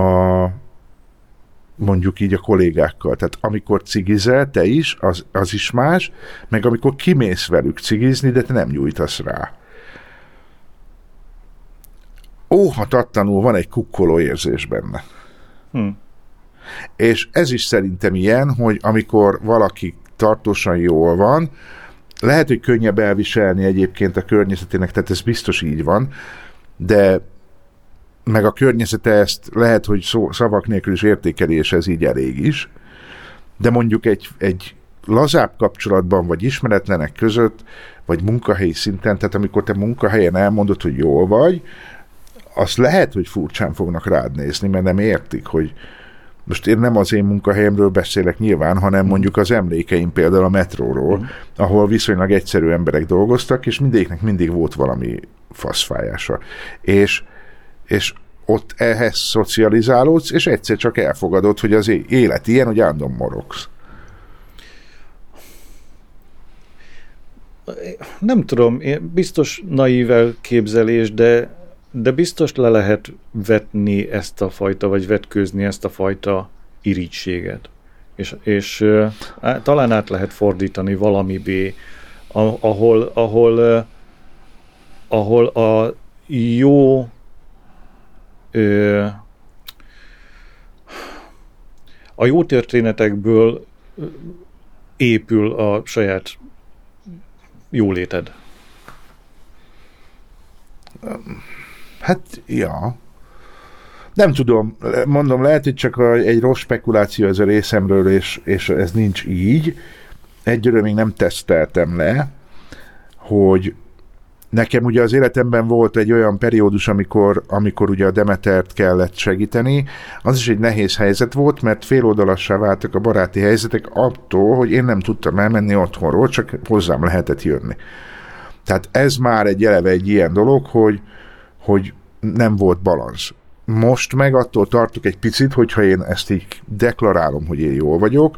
C: a mondjuk így a kollégákkal. Tehát amikor cigizel, te is, az, az is más, meg amikor kimész velük cigizni, de te nem nyújtasz rá óhatatlanul van egy kukkoló érzés benne. Hm. És ez is szerintem ilyen, hogy amikor valaki tartósan jól van, lehet, hogy könnyebb elviselni egyébként a környezetének, tehát ez biztos így van, de meg a környezete ezt lehet, hogy szó, szavak nélkül is értékeli, és ez így elég is. De mondjuk egy, egy lazább kapcsolatban, vagy ismeretlenek között, vagy munkahelyi szinten, tehát amikor te munkahelyen elmondod, hogy jól vagy, azt lehet, hogy furcsán fognak rád nézni, mert nem értik, hogy most én nem az én munkahelyemről beszélek nyilván, hanem mm. mondjuk az emlékeim például a metróról, mm. ahol viszonylag egyszerű emberek dolgoztak, és mindegyiknek mindig volt valami faszfájása. És, és ott ehhez szocializálódsz, és egyszer csak elfogadod, hogy az élet ilyen, hogy állandóan morogsz.
D: nem tudom, biztos naív elképzelés, de, de biztos le lehet vetni ezt a fajta, vagy vetkőzni ezt a fajta irítséget. És, és talán át lehet fordítani valamibé, ahol, ahol, ahol a jó a jó történetekből épül a saját jóléted.
C: Hát, ja. Nem tudom, mondom, lehet, hogy csak egy rossz spekuláció ez a részemről, és, és ez nincs így. Egyről még nem teszteltem le, hogy nekem ugye az életemben volt egy olyan periódus, amikor, amikor ugye a Demetert kellett segíteni. Az is egy nehéz helyzet volt, mert féloldalassá váltak a baráti helyzetek attól, hogy én nem tudtam elmenni otthonról, csak hozzám lehetett jönni. Tehát ez már egy eleve egy ilyen dolog, hogy, hogy nem volt balansz. Most meg attól tartok egy picit, hogyha én ezt így deklarálom, hogy én jól vagyok,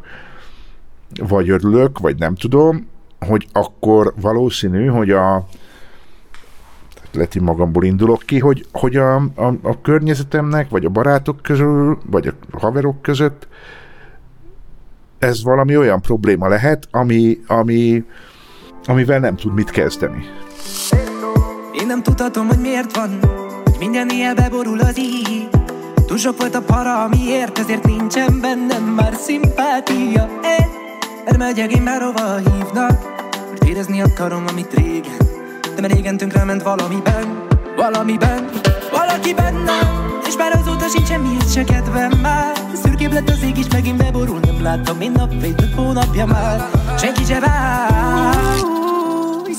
C: vagy örülök, vagy nem tudom, hogy akkor valószínű, hogy a, lehet, hogy magamból indulok ki, hogy, hogy a, a, a környezetemnek, vagy a barátok közül, vagy a haverok között ez valami olyan probléma lehet, ami, ami, amivel nem tud mit kezdeni.
B: Én nem tudhatom, hogy miért van, hogy minden éjjel beborul az így. Túl sok volt a para, amiért, ezért nincsen bennem már szimpátia. Erre megyek én már hova hívnak, mert érezni akarom, amit régen de már régen ment valamiben, valamiben, valaki bennem. És már azóta sincs semmihez se kedvem már. Szürkébb lett az ég is, megint beborul Nem láttam én nap, több hónapja már. Senki se vár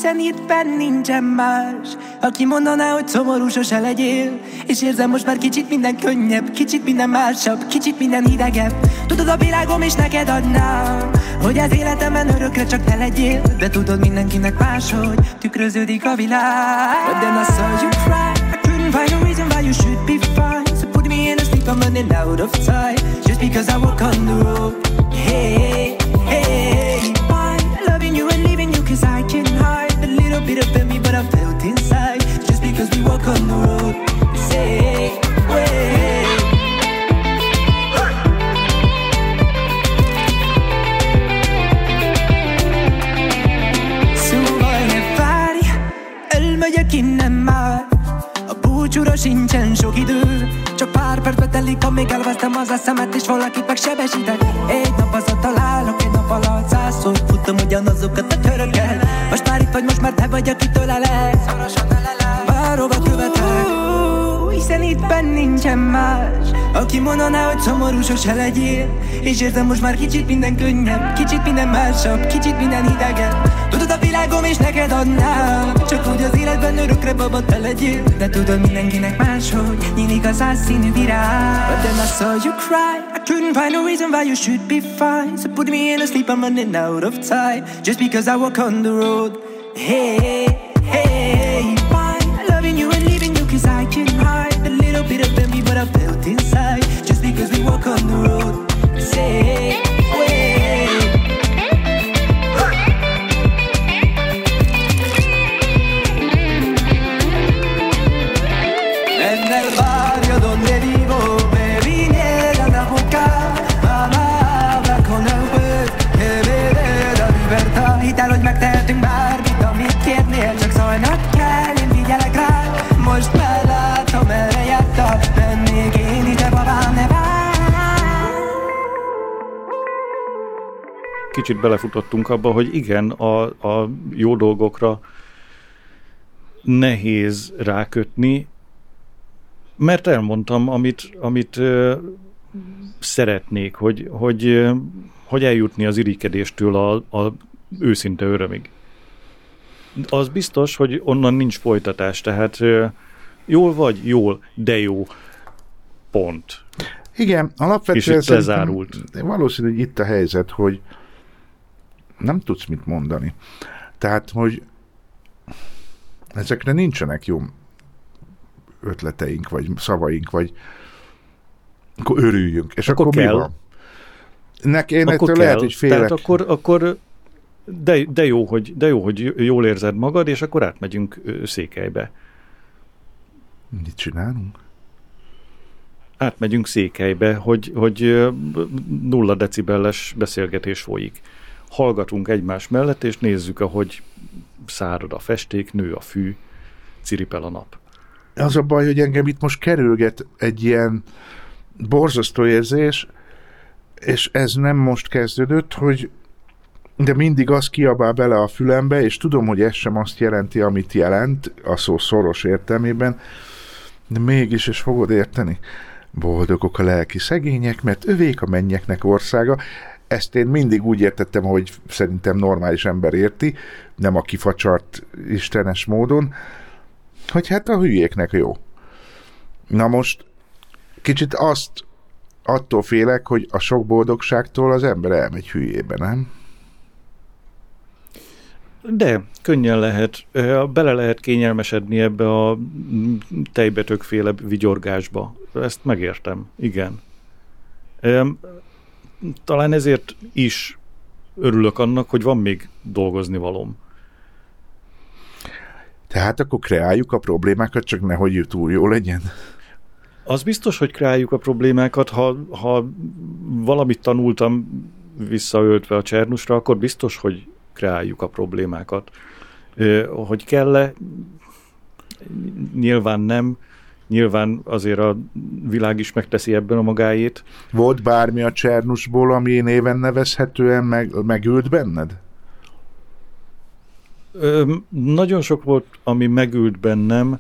B: hiszen itt benn nincsen más. Aki mondaná, hogy szomorú sose legyél. És érzem most már kicsit minden könnyebb Kicsit minden másabb, kicsit minden hidegebb. Tudod a világom és neked adnám Hogy az életemben örökre csak te legyél. De tudod mindenkinek máshogy Tükröződik a világ. But then I saw you cry I couldn't find a reason why you should be fine. So put me in a sleep, I'm running out of time Just because I walk on the road hey, walk on the road Say, wait Szóval ne várj, elmegyek innen már A búcsúra sincsen sok idő Csak pár percbe telik, amíg elvesztem az eszemet És valakit meg sebesítek Egy nap az találok, egy nap alatt százszor Futom ugyanazokat a körökkel Most már itt vagy, most már te vagy, akitől elek Bárhova követek. Hiszen itt benn nincsen más. Aki mondaná, hogy szomorú sose legyél. És érzem most már kicsit minden könnyebb Kicsit minden másabb, kicsit minden hidegebb. Tudod a világom és neked adnám. Csak úgy az életben örökre baba te legyél. De tudod mindenkinek máshogy Nyílik az színű virág. But then I saw you cry. I couldn't find a reason why you should be fine. So put me in a sleep, I'm running out of time. Just because I walk on the road. Hey, road
D: Kicsit belefutottunk abba, hogy igen, a, a jó dolgokra nehéz rákötni, mert elmondtam, amit, amit ö, szeretnék, hogy, hogy, ö, hogy eljutni az irigykedéstől a, a őszinte örömig. Az biztos, hogy onnan nincs folytatás, tehát ö, jól vagy, jól, de jó. Pont.
C: Igen, alapvetően
D: És itt lezárult.
C: Valószínű, hogy itt a helyzet, hogy nem tudsz mit mondani. Tehát, hogy ezekre nincsenek jó ötleteink, vagy szavaink, vagy akkor örüljünk. És akkor,
D: Akkor kell.
C: mi van? Nek, én
D: Akkor
C: ettől
D: kell.
C: lehet, hogy félek.
D: Tehát akkor, akkor de, de, jó, hogy, de jó, hogy jól érzed magad, és akkor átmegyünk Székelybe.
C: Mit csinálunk?
D: Átmegyünk Székelybe, hogy, hogy nulla decibelles beszélgetés folyik. Hallgatunk egymás mellett, és nézzük, ahogy szárad a festék, nő a fű, ciripel a nap.
C: Az a baj, hogy engem itt most kerülget egy ilyen borzasztó érzés, és ez nem most kezdődött, hogy de mindig az kiabál bele a fülembe, és tudom, hogy ez sem azt jelenti, amit jelent, a szó szoros értelmében, de mégis, és fogod érteni, boldogok a lelki szegények, mert övék a mennyeknek országa. Ezt én mindig úgy értettem, hogy szerintem normális ember érti, nem a kifacsart istenes módon, hogy hát a hülyéknek jó. Na most kicsit azt attól félek, hogy a sok boldogságtól az ember elmegy hülyébe, nem?
D: De, könnyen lehet. Bele lehet kényelmesedni ebbe a tejbetökféle vigyorgásba. Ezt megértem, igen. Talán ezért is örülök annak, hogy van még dolgozni valóm.
C: Tehát akkor kreáljuk a problémákat, csak nehogy túl jó legyen.
D: Az biztos, hogy kreáljuk a problémákat, ha, ha valamit tanultam visszaöltve a Csernusra, akkor biztos, hogy kreáljuk a problémákat. Hogy kell-e? Nyilván nem. Nyilván azért a világ is megteszi ebben a magáét.
C: Volt bármi a Csernusból, ami néven nevezhetően meg, megült benned?
D: Ö, nagyon sok volt, ami megült bennem,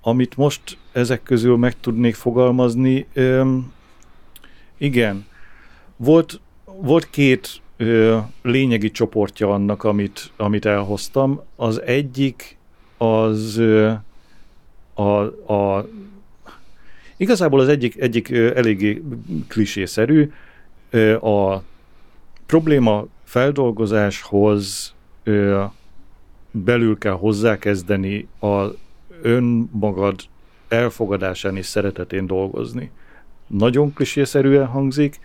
D: amit most ezek közül meg tudnék fogalmazni. Ö, igen, volt, volt két ö, lényegi csoportja annak, amit, amit elhoztam. Az egyik az a, a igazából az egyik, egyik eléggé klisészerű, a probléma feldolgozáshoz belül kell hozzákezdeni a önmagad elfogadásán és szeretetén dolgozni. Nagyon klisészerűen hangzik,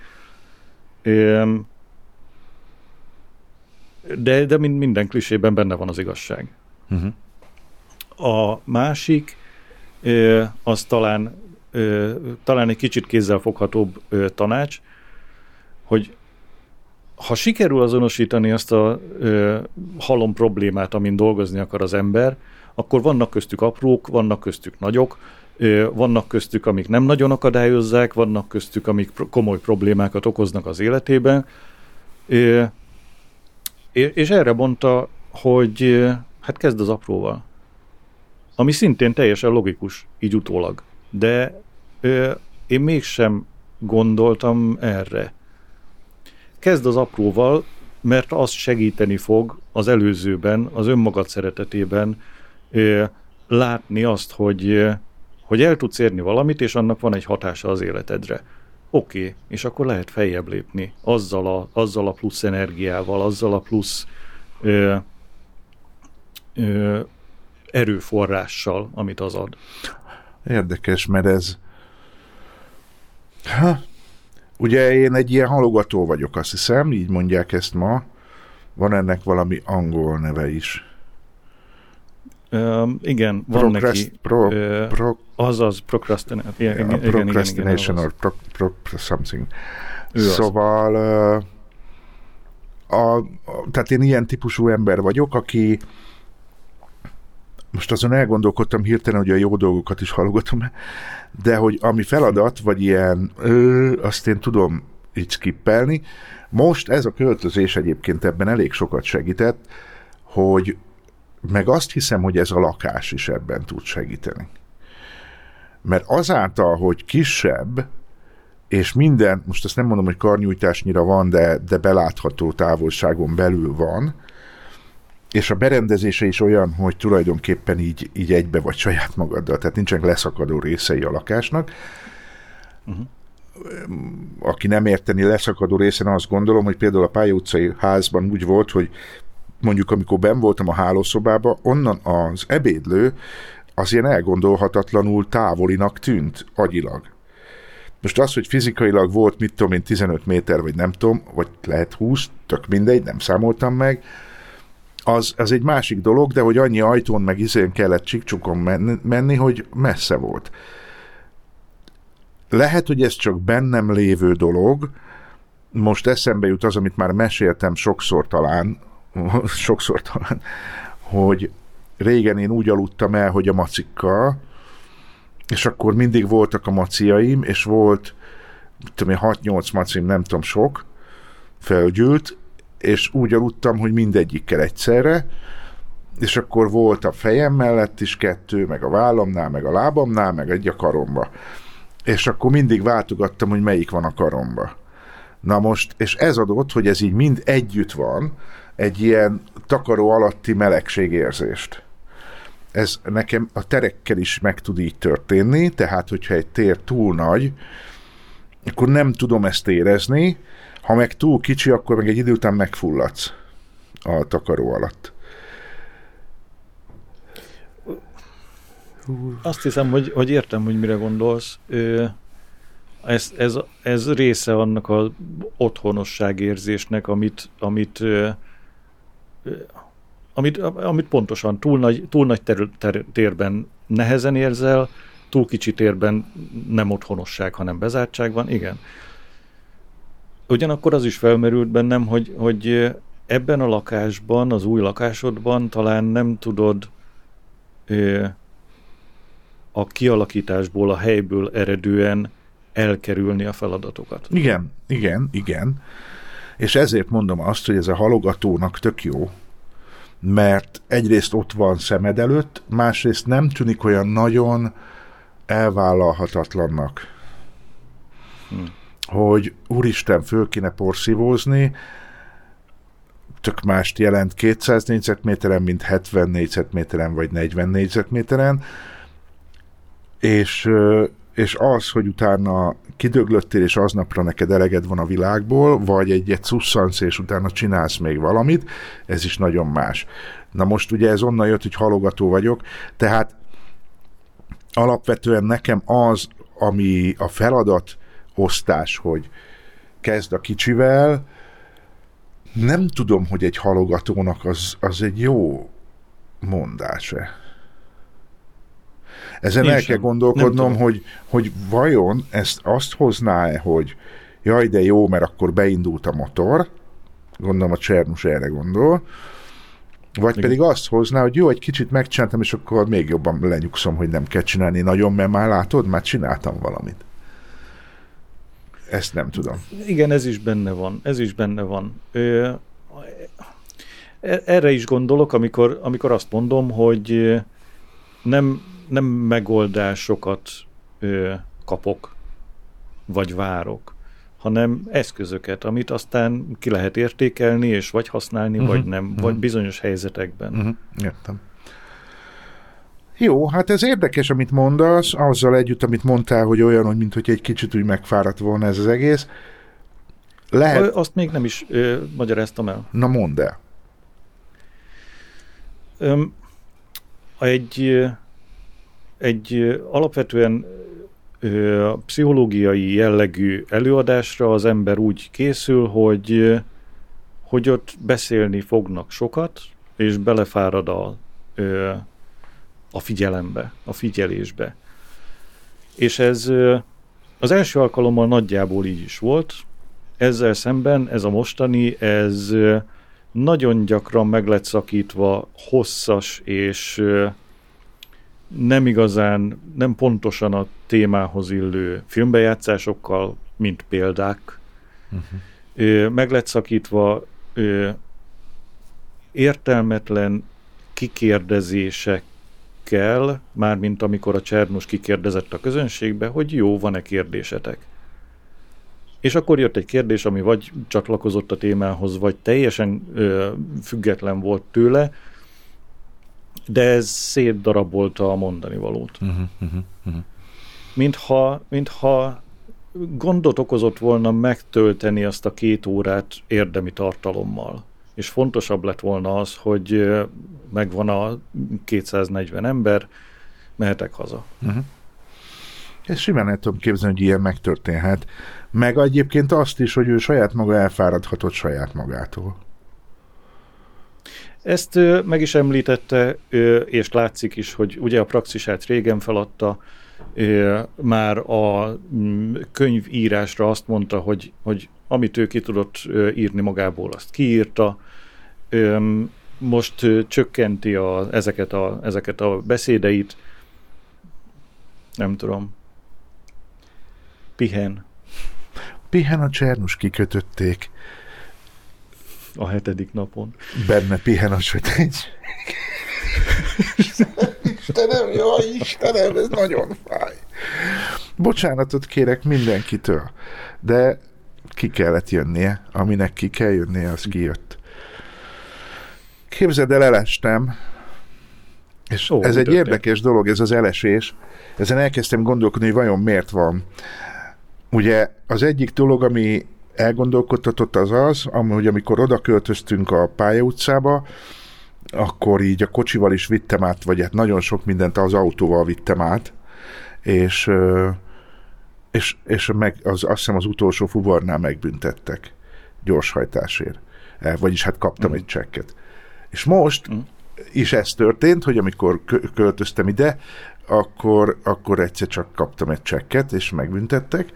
D: de, de minden klisében benne van az igazság. Uh-huh. A másik, az talán, talán egy kicsit kézzelfoghatóbb tanács, hogy ha sikerül azonosítani azt a ö, halom problémát, amin dolgozni akar az ember, akkor vannak köztük aprók, vannak köztük nagyok, vannak köztük, amik nem nagyon akadályozzák, vannak köztük, amik komoly problémákat okoznak az életében. És erre mondta, hogy hát kezd az apróval. Ami szintén teljesen logikus, így utólag. De ö, én mégsem gondoltam erre kezd az apróval, mert az segíteni fog az előzőben, az önmagad szeretetében látni azt, hogy, hogy el tudsz érni valamit, és annak van egy hatása az életedre. Oké, okay, és akkor lehet feljebb lépni azzal a, azzal a plusz energiával, azzal a plusz ö, ö, erőforrással, amit az ad.
C: Érdekes, mert ez ha, Ugye én egy ilyen halogató vagyok, azt hiszem, így mondják ezt ma. Van ennek valami angol neve is.
D: Uh, igen, van Procrast, neki. Pro, uh, pro, azaz, procrastination.
C: Yeah, igen, procrastination igen, igen, or pro, pro, something. Ő szóval uh, a, a, tehát én ilyen típusú ember vagyok, aki most azon elgondolkodtam hirtelen, hogy a jó dolgokat is hallgatom, de hogy ami feladat, vagy ilyen, ö, azt én tudom így skippelni. Most ez a költözés egyébként ebben elég sokat segített, hogy meg azt hiszem, hogy ez a lakás is ebben tud segíteni. Mert azáltal, hogy kisebb, és minden, most azt nem mondom, hogy karnyújtásnyira van, de, de belátható távolságon belül van, és a berendezése is olyan, hogy tulajdonképpen így, így egybe vagy saját magaddal, tehát nincsenek leszakadó részei a lakásnak. Uh-huh. Aki nem érteni leszakadó részen, azt gondolom, hogy például a pályautcai házban úgy volt, hogy mondjuk amikor ben voltam a hálószobába, onnan az ebédlő az ilyen elgondolhatatlanul távolinak tűnt agyilag. Most az, hogy fizikailag volt, mit tudom én, 15 méter, vagy nem tudom, vagy lehet 20, tök mindegy, nem számoltam meg, az, az egy másik dolog, de hogy annyi ajtón meg izén kellett csikcsukon menni, menni, hogy messze volt. Lehet, hogy ez csak bennem lévő dolog, most eszembe jut az, amit már meséltem sokszor talán, sokszor talán, hogy régen én úgy aludtam el, hogy a macikkal, és akkor mindig voltak a maciaim, és volt, tudom én, 6-8 macim, nem tudom, sok, felgyűlt, és úgy aludtam, hogy mindegyikkel egyszerre, és akkor volt a fejem mellett is kettő, meg a vállamnál, meg a lábamnál, meg egy a karomba. És akkor mindig váltogattam, hogy melyik van a karomba. Na most, és ez adott, hogy ez így mind együtt van, egy ilyen takaró alatti melegségérzést. Ez nekem a terekkel is meg tud így történni, tehát hogyha egy tér túl nagy, akkor nem tudom ezt érezni, ha meg túl kicsi, akkor meg egy idő után megfulladsz a takaró alatt.
D: Azt hiszem, hogy, hogy értem, hogy mire gondolsz. Ez, ez, ez része annak az otthonosságérzésnek, amit, amit, amit, amit pontosan túl nagy, túl nagy ter, ter, térben nehezen érzel, túl kicsi térben nem otthonosság, hanem bezártság van, igen. Ugyanakkor az is felmerült bennem, hogy, hogy ebben a lakásban, az új lakásodban talán nem tudod ö, a kialakításból, a helyből eredően elkerülni a feladatokat.
C: Igen, igen, igen. És ezért mondom azt, hogy ez a halogatónak tök jó, mert egyrészt ott van szemed előtt, másrészt nem tűnik olyan nagyon elvállalhatatlannak. Hm. Hogy úristen, föl kéne porszívózni, tök mást jelent 200 négyzetméteren, mint 70 négyzetméteren vagy 40 négyzetméteren, és, és az, hogy utána kidöglöttél, és aznapra neked eleged van a világból, vagy egyet szusszansz, és utána csinálsz még valamit, ez is nagyon más. Na most ugye ez onnan jött, hogy halogató vagyok, tehát alapvetően nekem az, ami a feladat osztás, hogy kezd a kicsivel, nem tudom, hogy egy halogatónak az, az egy jó mondás-e. Ezen Én el kell gondolkodnom, hogy, hogy vajon ezt azt hozná-e, hogy jaj, de jó, mert akkor beindult a motor, gondolom a Csernus erre gondol, vagy Igen. pedig azt hozná, hogy jó, egy kicsit megcsináltam, és akkor még jobban lenyugszom, hogy nem kell csinálni nagyon, mert már látod, már csináltam valamit. Ezt nem tudom.
D: Igen, ez is benne van. Ez is benne van. Ö, e, erre is gondolok, amikor, amikor azt mondom, hogy nem, nem megoldásokat ö, kapok, vagy várok, hanem eszközöket, amit aztán ki lehet értékelni, és vagy használni, uh-huh, vagy nem, uh-huh. vagy bizonyos helyzetekben.
C: Uh-huh, értem. Jó, hát ez érdekes, amit mondasz, azzal együtt, amit mondtál, hogy olyan, hogy mint hogy egy kicsit úgy megfáradt volna ez az egész.
D: Lehet... Azt még nem is ö, magyaráztam el.
C: Na mondd el.
D: Öm, egy, egy alapvetően ö, pszichológiai jellegű előadásra az ember úgy készül, hogy, hogy ott beszélni fognak sokat, és belefárad a, ö, a figyelembe, a figyelésbe. És ez az első alkalommal nagyjából így is volt. Ezzel szemben ez a mostani, ez nagyon gyakran meg lett szakítva hosszas és nem igazán, nem pontosan a témához illő filmbejátszásokkal, mint példák. Uh-huh. Meg lett szakítva értelmetlen kikérdezések kell, mármint amikor a Csernus kikérdezett a közönségbe, hogy jó, van-e kérdésetek. És akkor jött egy kérdés, ami vagy csatlakozott a témához, vagy teljesen ö, független volt tőle, de ez szétdarabolta a mondani valót. Uh-huh, uh-huh, uh-huh. Mintha, mintha gondot okozott volna megtölteni azt a két órát érdemi tartalommal és fontosabb lett volna az, hogy megvan a 240 ember, mehetek haza. Uh-huh.
C: Ezt simán el tudom képzelni, hogy ilyen megtörténhet. Meg egyébként azt is, hogy ő saját maga elfáradhatott saját magától.
D: Ezt ö, meg is említette, ö, és látszik is, hogy ugye a praxisát régen feladta, ö, már a mm, könyvírásra azt mondta, hogy, hogy amit ő ki tudott írni magából, azt kiírta. Most ö, csökkenti a, ezeket, a, ezeket a beszédeit. Nem tudom. Pihen
C: Pihen a Csernus kikötötték.
D: a hetedik napon.
C: Benne pihen a sötét. Istenem, jaj, Istenem, ez nagyon fáj. Bocsánatot kérek mindenkitől, de ki kellett jönnie. Aminek ki kell jönnie, az kijött. Képzeld el, elestem, és
D: Ó,
C: ez egy
D: történt?
C: érdekes dolog, ez az elesés. Ezen elkezdtem gondolkodni, hogy vajon miért van. Ugye az egyik dolog, ami elgondolkodtatott az az, hogy amikor oda költöztünk a pályautcába, akkor így a kocsival is vittem át, vagy hát nagyon sok mindent az autóval vittem át, és, és, és meg, az, azt hiszem az utolsó fuvarnál megbüntettek gyorshajtásért. Eh, Vagyis hát kaptam
D: Mhm.
C: egy csekket. És most
D: Mhm.
C: is ez történt, hogy amikor kö- költöztem ide, akkor, akkor egyszer csak kaptam egy csekket, és megbüntettek.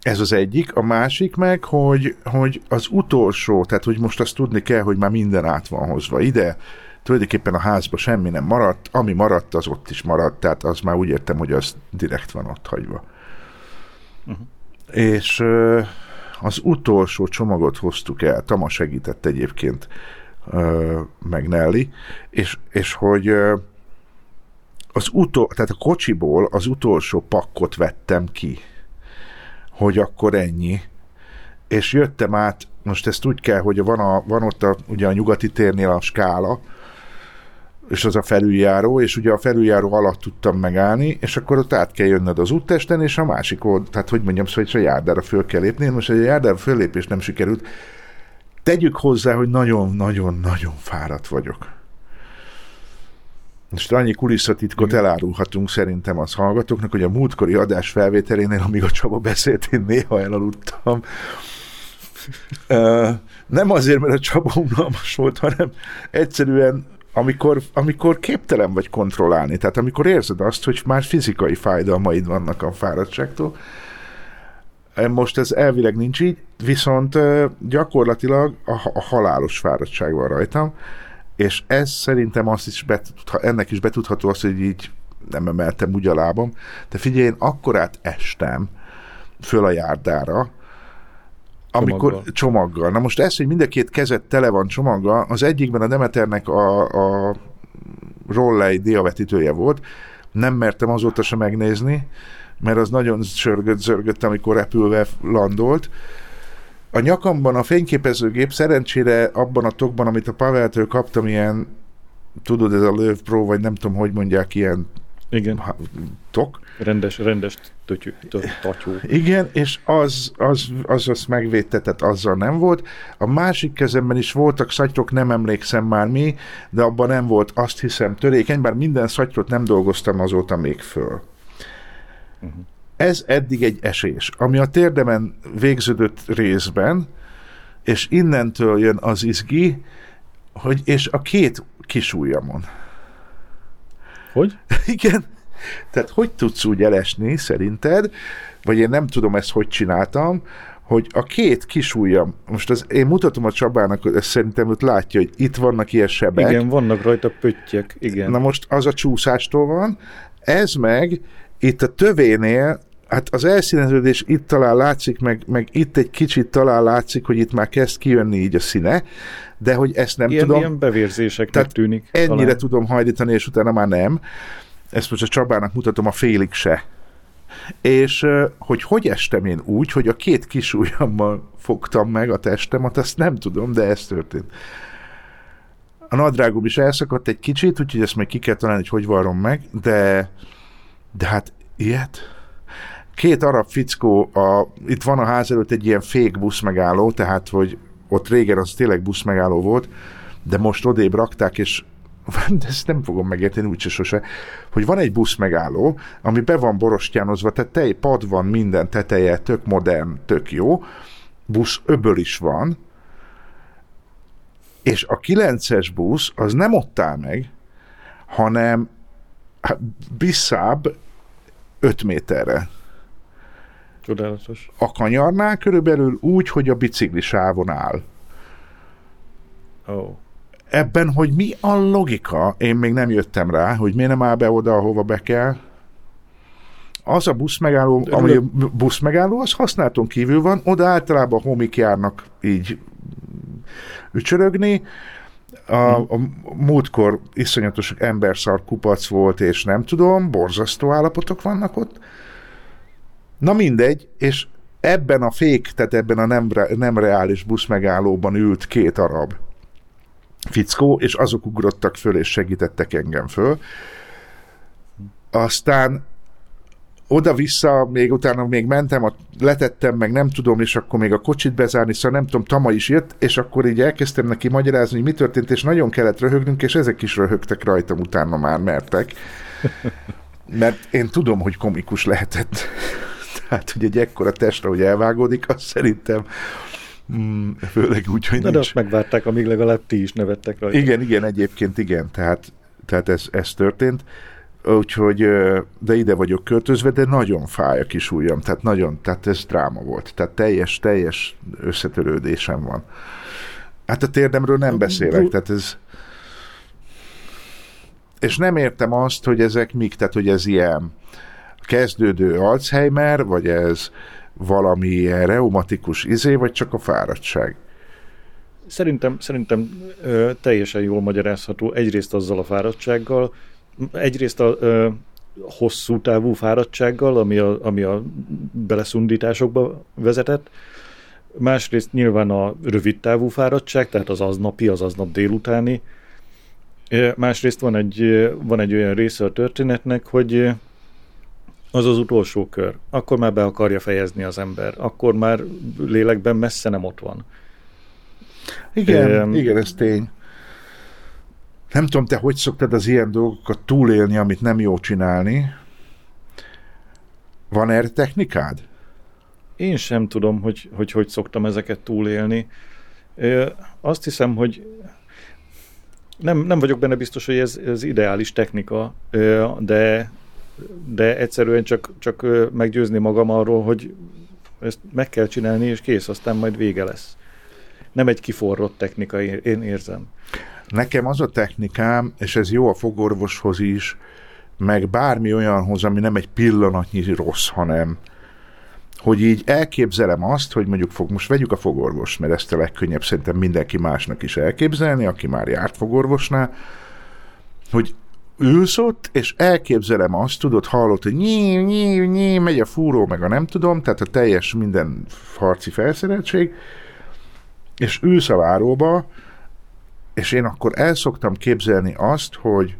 C: Ez az egyik. A másik meg, hogy, hogy az utolsó, tehát hogy most azt tudni kell, hogy már minden át van hozva ide, tulajdonképpen a házba semmi nem maradt, ami maradt, az ott is maradt, tehát az már úgy értem, hogy az direkt van ott hagyva.
D: Uh-huh.
C: És az utolsó csomagot hoztuk el, Tama segített egyébként, meg Nelly, és, és hogy az utol, tehát a kocsiból az utolsó pakkot vettem ki, hogy akkor ennyi, és jöttem át, most ezt úgy kell, hogy van, a, van ott a, ugye a nyugati térnél a skála, és az a felüljáró, és ugye a felüljáró alatt tudtam megállni, és akkor ott át kell jönnöd az úttesten, és a másik old, tehát hogy mondjam, szóval hogy a járdára föl kell lépni, most egy járdára föllépés nem sikerült. Tegyük hozzá, hogy nagyon-nagyon-nagyon fáradt vagyok. Most annyi kulisszatitkot elárulhatunk szerintem az hallgatóknak, hogy a múltkori adás felvételénél, amíg a Csaba beszélt, én néha elaludtam. Nem azért, mert a Csaba unalmas volt, hanem egyszerűen amikor, amikor képtelen vagy kontrollálni, tehát amikor érzed azt, hogy már fizikai fájdalmaid vannak a fáradtságtól, most ez elvileg nincs így, viszont gyakorlatilag a, a halálos fáradtság van rajtam, és ez szerintem azt is betudha, ennek is betudható az, hogy így nem emeltem úgy a lábam, de figyelj, én akkorát estem föl a járdára, amikor
D: Csomaggal.
C: csomaggal. Na most ez, hogy mind a két kezed tele van csomaggal, az egyikben a Demeternek a, a rollei diavetítője volt, nem mertem azóta sem megnézni, mert az nagyon sörgött-zörgött, amikor repülve landolt. A nyakamban a fényképezőgép szerencsére abban a tokban, amit a Paveltől kaptam, ilyen tudod, ez a Löv Pro, vagy nem tudom, hogy mondják, ilyen
D: Igen,
C: tok.
D: rendes, rendes tötyű, tö- tatyú.
C: Igen, és az, az, az azt megvédte, tehát azzal nem volt. A másik kezemben is voltak szatyrok, nem emlékszem már mi, de abban nem volt, azt hiszem, törékeny, bár minden szatyrot nem dolgoztam azóta még föl.
D: Uh-huh.
C: Ez eddig egy esés, ami a térdemen végződött részben, és innentől jön az izgi, hogy és a két kis ujjamon.
D: Hogy?
C: Igen. Tehát hogy tudsz úgy elesni, szerinted, vagy én nem tudom ezt, hogy csináltam, hogy a két kis ujjam, most az, én mutatom a Csabának, hogy ezt szerintem őt látja, hogy itt vannak ilyen sebek.
D: Igen, vannak rajta pöttyek, igen.
C: Na most az a csúszástól van, ez meg itt a tövénél, hát az elszíneződés itt talán látszik, meg, meg itt egy kicsit talán látszik, hogy itt már kezd kijönni így a színe, de hogy ezt nem
D: ilyen,
C: tudom.
D: ilyen bevérzéseknek
C: Tehát
D: tűnik.
C: Ennyire
D: talán.
C: tudom hajlítani, és utána már nem. Ezt most a Csabának mutatom, a félig se. És hogy hogy estem én úgy, hogy a két kis ujjammal fogtam meg a testemet, azt nem tudom, de ez történt. A nadrágom is elszakadt egy kicsit, úgyhogy ezt még ki kell találni, hogy hogy varrom meg, de, de hát ilyet? Két arab fickó, a, itt van a ház előtt egy ilyen fék buszmegálló, tehát hogy ott régen az tényleg buszmegálló volt, de most odébb rakták, és de ezt nem fogom megérteni úgyse sose, hogy van egy busz megálló, ami be van borostyánozva, tehát tej, pad van, minden teteje, tök modern, tök jó, busz öböl is van, és a 9-es busz az nem ott áll meg, hanem hát, visszább 5 méterre.
D: Csodálatos.
C: A kanyarnál körülbelül úgy, hogy a bicikli sávon áll.
D: Oh.
C: Ebben, hogy mi a logika, én még nem jöttem rá, hogy miért nem áll be oda, ahova be kell. Az a busz megálló, ami a busz megálló, az használaton kívül van, oda általában homik járnak így ücsörögni. A, a múltkor iszonyatos emberszar kupac volt, és nem tudom, borzasztó állapotok vannak ott. Na mindegy, és ebben a fék, tehát ebben a nem, nem reális busz megállóban ült két arab fickó, és azok ugrottak föl, és segítettek engem föl. Aztán oda-vissza, még utána még mentem, letettem, meg nem tudom, és akkor még a kocsit bezárni, szóval nem tudom, Tama is jött, és akkor így elkezdtem neki magyarázni, hogy mi történt, és nagyon kellett röhögnünk, és ezek is röhögtek rajtam, utána már mertek. Mert én tudom, hogy komikus lehetett. Tehát, hogy egy ekkora testre, hogy elvágódik, az szerintem mm, főleg úgy, hogy
D: Na, nincs. de azt megvárták, amíg legalább ti is nevettek rajta.
C: Igen, igen, egyébként igen, tehát, tehát ez, ez történt. Úgyhogy, de ide vagyok költözve, de nagyon fáj a kis ujjam, tehát nagyon, tehát ez dráma volt, tehát teljes, teljes összetörődésem van. Hát a térdemről nem beszélek, tehát ez... És nem értem azt, hogy ezek mik, tehát hogy ez ilyen kezdődő Alzheimer, vagy ez valami ilyen reumatikus izé, vagy csak a fáradtság?
D: Szerintem, szerintem ö, teljesen jól magyarázható egyrészt azzal a fáradtsággal, egyrészt a ö, hosszú távú fáradtsággal, ami a, ami a beleszundításokba vezetett, másrészt nyilván a rövid távú fáradtság, tehát az aznapi, az aznap délutáni, másrészt van egy, van egy olyan része a történetnek, hogy az az utolsó kör. Akkor már be akarja fejezni az ember. Akkor már lélekben messze nem ott van.
C: Igen, um, igen, ez tény. Nem tudom, te hogy szoktad az ilyen dolgokat túlélni, amit nem jó csinálni? Van erre technikád?
D: Én sem tudom, hogy hogy, hogy szoktam ezeket túlélni. Ö, azt hiszem, hogy nem, nem vagyok benne biztos, hogy ez, ez ideális technika, de de egyszerűen csak, csak meggyőzni magam arról, hogy ezt meg kell csinálni, és kész, aztán majd vége lesz. Nem egy kiforrott technika, én érzem.
C: Nekem az a technikám, és ez jó a fogorvoshoz is, meg bármi olyanhoz, ami nem egy pillanatnyi rossz, hanem hogy így elképzelem azt, hogy mondjuk fog, most vegyük a fogorvos, mert ezt a legkönnyebb szerintem mindenki másnak is elképzelni, aki már járt fogorvosnál, hogy ülsz ott, és elképzelem azt, tudod, hallott, hogy nyí, nyí, nyí, megy a fúró, meg a nem tudom, tehát a teljes minden harci felszereltség, és ülsz a váróba, és én akkor el szoktam képzelni azt, hogy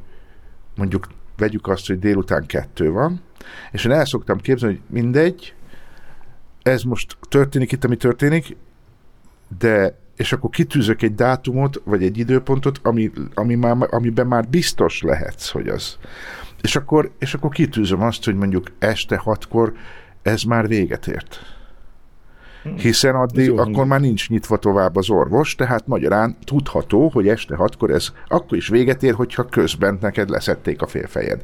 C: mondjuk vegyük azt, hogy délután kettő van, és én el szoktam képzelni, hogy mindegy, ez most történik itt, ami történik, de és akkor kitűzök egy dátumot, vagy egy időpontot, ami, ami már, amiben már biztos lehetsz, hogy az. És akkor, és akkor kitűzöm azt, hogy mondjuk este hatkor ez már véget ért. Hmm. Hiszen addig, Jó, akkor már nincs nyitva tovább az orvos, tehát magyarán tudható, hogy este hatkor ez akkor is véget ér, hogyha közben neked leszették a félfejed.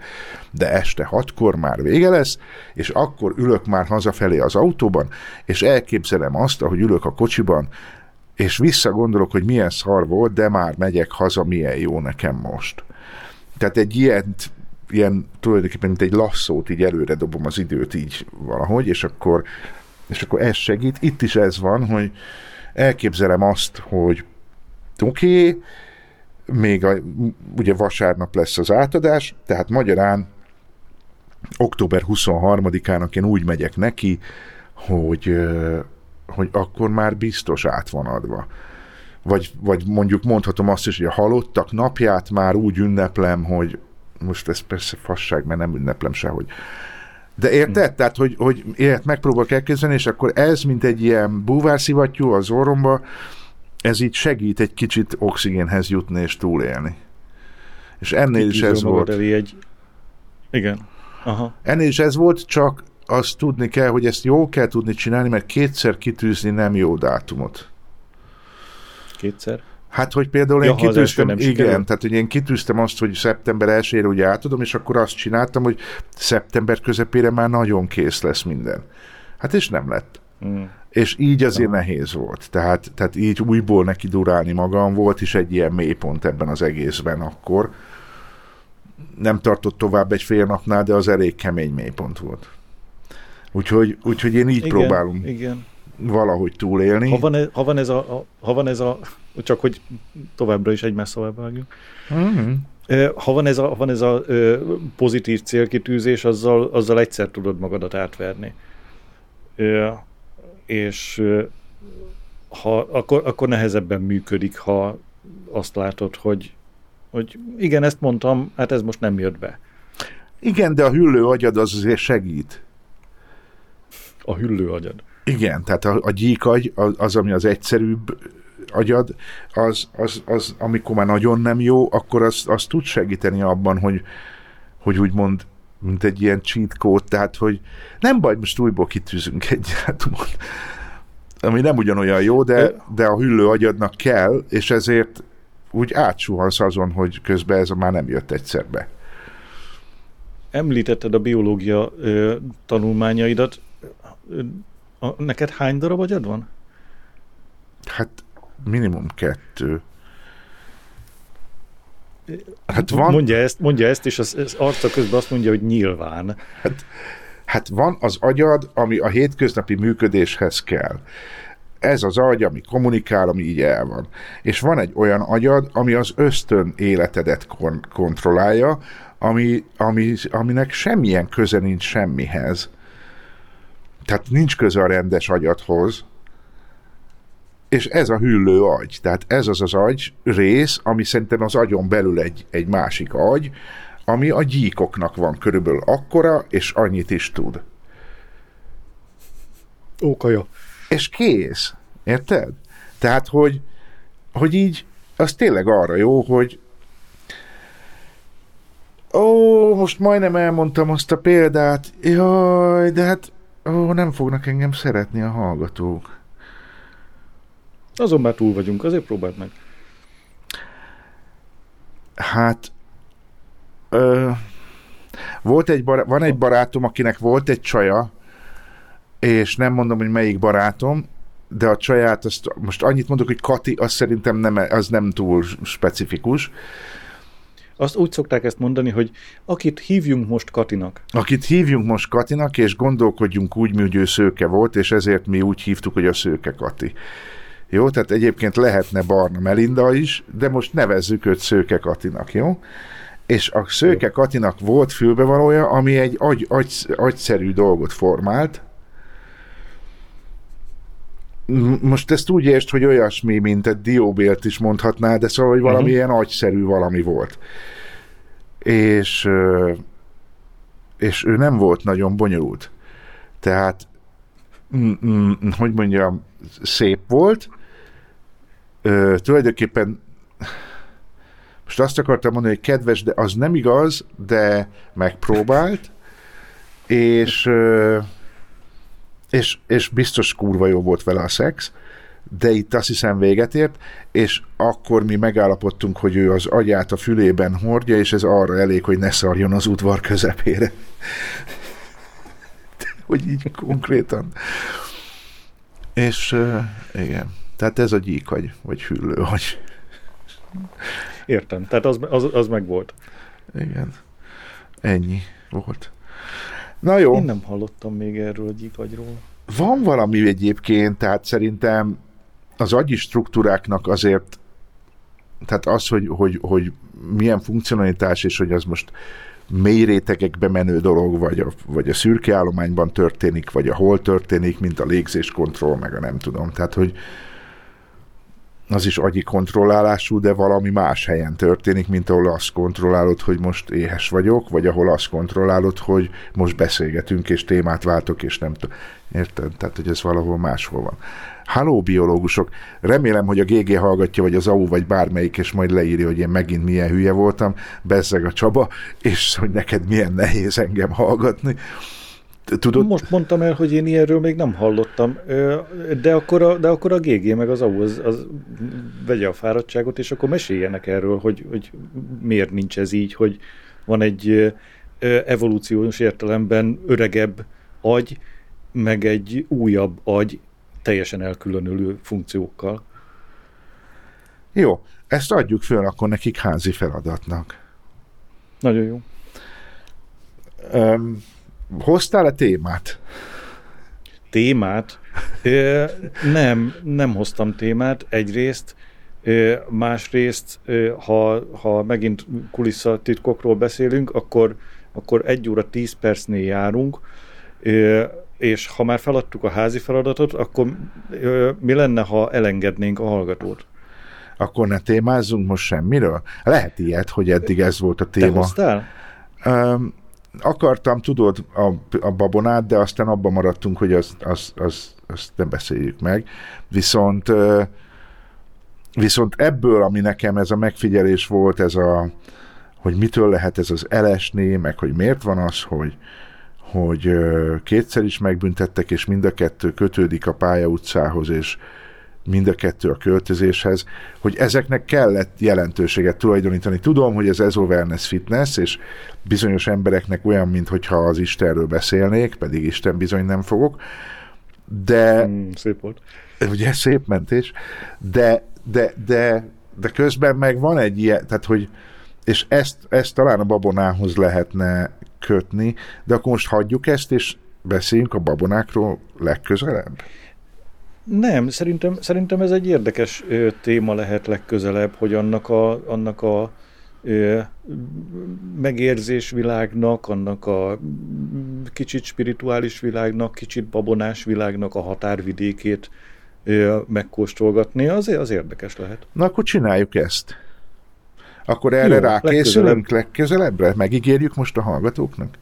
C: De este hatkor már vége lesz, és akkor ülök már hazafelé az autóban, és elképzelem azt, ahogy ülök a kocsiban, és visszagondolok, hogy milyen szar volt, de már megyek haza, milyen jó nekem most. Tehát egy ilyen, ilyen tulajdonképpen mint egy lasszót így előre dobom az időt így valahogy, és akkor, és akkor ez segít. Itt is ez van, hogy elképzelem azt, hogy oké, okay, még a, ugye vasárnap lesz az átadás, tehát magyarán október 23-ának én úgy megyek neki, hogy hogy akkor már biztos át van adva. Vagy, vagy mondjuk mondhatom azt is, hogy a halottak napját már úgy ünneplem, hogy most ez persze fasság, mert nem ünneplem sehogy. De érted? Tehát, hogy, hogy ilyet megpróbálok elképzelni, és akkor ez, mint egy ilyen búvárszivattyú az orromba, ez így segít egy kicsit oxigénhez jutni és túlélni. És ennél is ez volt.
D: Egy... Igen. Aha.
C: Ennél is ez volt, csak azt tudni kell, hogy ezt jó kell tudni csinálni, mert kétszer kitűzni nem jó dátumot.
D: Kétszer?
C: Hát, hogy például ja, én kitűztem, igen, sikerül. tehát hogy én kitűztem azt, hogy szeptember 1 ugye átadom, és akkor azt csináltam, hogy szeptember közepére már nagyon kész lesz minden. Hát és nem lett. Mm. És így azért ja. nehéz volt. Tehát, tehát így újból neki durálni magam volt is egy ilyen mélypont ebben az egészben akkor. Nem tartott tovább egy fél napnál, de az elég kemény mélypont volt. Úgyhogy, úgyhogy én így igen, próbálom igen. valahogy túlélni.
D: Ha van, ez, ha, van ez a, ha van ez a, csak hogy továbbra is egymás szavába vágjunk. Mm-hmm. Ha van ez a, van ez a pozitív célkitűzés, azzal, azzal egyszer tudod magadat átverni. És ha, akkor, akkor nehezebben működik, ha azt látod, hogy, hogy igen, ezt mondtam, hát ez most nem jött be.
C: Igen, de a hüllő agyad az azért segít
D: a hüllő agyad.
C: Igen, tehát a, a gyíkagy, az, az, ami az egyszerűbb agyad, az, az, az, amikor már nagyon nem jó, akkor az, az tud segíteni abban, hogy, hogy úgymond mint egy ilyen cheat code, tehát hogy nem baj, most újból kitűzünk egy dátumot, ami nem ugyanolyan jó, de, de a hüllő agyadnak kell, és ezért úgy átsuhansz azon, hogy közben ez már nem jött egyszer be.
D: Említetted a biológia ö, tanulmányaidat a, neked hány darab agyad van?
C: Hát minimum kettő. Hát van...
D: Mondja ezt, mondja ezt és az, az arca közben azt mondja, hogy nyilván.
C: Hát, hát van az agyad, ami a hétköznapi működéshez kell. Ez az agy, ami kommunikál, ami így el van. És van egy olyan agyad, ami az ösztön életedet kon- kontrollálja, ami, ami, aminek semmilyen köze nincs semmihez tehát nincs köze a rendes agyadhoz, és ez a hüllő agy, tehát ez az az agy rész, ami szerintem az agyon belül egy, egy másik agy, ami a gyíkoknak van körülbelül akkora, és annyit is tud.
D: Ókaja.
C: És kész. Érted? Tehát, hogy, hogy így, az tényleg arra jó, hogy ó, most majdnem elmondtam azt a példát, jaj, de hát Ó, nem fognak engem szeretni a hallgatók.
D: Azon már túl vagyunk, azért próbáld meg.
C: Hát, ö, volt egy bará- van egy barátom, akinek volt egy csaja, és nem mondom, hogy melyik barátom, de a csaját, azt, most annyit mondok, hogy Kati, az szerintem nem, az nem túl specifikus,
D: azt úgy szokták ezt mondani, hogy akit hívjunk most Katinak.
C: Akit hívjunk most Katinak, és gondolkodjunk úgy, hogy ő szőke volt, és ezért mi úgy hívtuk, hogy a szőke Kati. Jó, tehát egyébként lehetne Barna Melinda is, de most nevezzük őt Szőke Katinak, jó? És a Szőke. Katinak volt fülbevalója, ami egy agy, agy, agyszerű dolgot formált, most ezt úgy értsd, hogy olyasmi, mint egy dióbélt is mondhatná, de szóval, hogy valami uh-huh. ilyen agyszerű valami volt. És, és ő nem volt nagyon bonyolult. Tehát, mm, mm, hogy mondjam, szép volt. Ö, tulajdonképpen most azt akartam mondani, hogy kedves, de az nem igaz, de megpróbált, és és, és biztos kurva jó volt vele a szex, de itt azt hiszem véget ért, és akkor mi megállapodtunk, hogy ő az agyát a fülében hordja, és ez arra elég, hogy ne szarjon az udvar közepére. hogy így konkrétan. És igen, tehát ez a gyíkagy, vagy hüllőagy.
D: Értem, tehát az, az, az meg volt.
C: Igen, ennyi volt. Na jó.
D: Én nem hallottam még erről a gyíkagyról.
C: Van valami egyébként, tehát szerintem az agyi struktúráknak azért, tehát az, hogy, hogy, hogy milyen funkcionalitás, és hogy az most mély rétegekbe menő dolog, vagy a, vagy a szürke állományban történik, vagy a hol történik, mint a légzéskontroll, meg a nem tudom. Tehát, hogy az is agyi kontrollálású, de valami más helyen történik, mint ahol azt kontrollálod, hogy most éhes vagyok, vagy ahol azt kontrollálod, hogy most beszélgetünk, és témát váltok, és nem tudom. Érted? Tehát, hogy ez valahol máshol van. Halló, biológusok! Remélem, hogy a GG hallgatja, vagy az AU, vagy bármelyik, és majd leírja, hogy én megint milyen hülye voltam, bezzeg a Csaba, és hogy neked milyen nehéz engem hallgatni.
D: Tudod? Most mondtam el, hogy én ilyenről még nem hallottam, de akkor a, de akkor a GG meg az AU az, az vegye a fáradtságot, és akkor meséljenek erről, hogy, hogy miért nincs ez így, hogy van egy evolúciós értelemben öregebb agy, meg egy újabb agy teljesen elkülönülő funkciókkal.
C: Jó, ezt adjuk föl akkor nekik házi feladatnak.
D: Nagyon jó.
C: Um, hoztál-e témát?
D: Témát? Ö, nem, nem hoztam témát egyrészt. Ö, másrészt, ö, ha, ha megint kulisszatitkokról beszélünk, akkor, akkor egy óra tíz percnél járunk. Ö, és ha már feladtuk a házi feladatot, akkor ö, mi lenne, ha elengednénk a hallgatót?
C: Akkor ne témázzunk most semmiről? Lehet ilyet, hogy eddig ez volt a téma. Te
D: hoztál?
C: Um, akartam, tudod, a, a babonát, de aztán abban maradtunk, hogy azt az, az, az nem beszéljük meg. Viszont viszont ebből, ami nekem ez a megfigyelés volt, ez a, hogy mitől lehet ez az elesni, meg hogy miért van az, hogy, hogy kétszer is megbüntettek, és mind a kettő kötődik a pályautcához, és mind a kettő a költözéshez, hogy ezeknek kellett jelentőséget tulajdonítani. Tudom, hogy ez Ezo Wellness Fitness, és bizonyos embereknek olyan, mintha az Istenről beszélnék, pedig Isten bizony nem fogok, de...
D: Mm, szép volt.
C: Ugye, szép mentés, de, de, de, de közben meg van egy ilyen, tehát hogy és ezt, ezt talán a babonához lehetne kötni, de akkor most hagyjuk ezt, és beszéljünk a babonákról legközelebb?
D: Nem, szerintem, szerintem ez egy érdekes ö, téma lehet legközelebb, hogy annak a, annak a ö, megérzés világnak, annak a kicsit spirituális világnak, kicsit babonás világnak a határvidékét ö, megkóstolgatni, az, az érdekes lehet.
C: Na akkor csináljuk ezt. Akkor erre Jó, rákészülünk legközelebb. legközelebbre? Megígérjük most a hallgatóknak?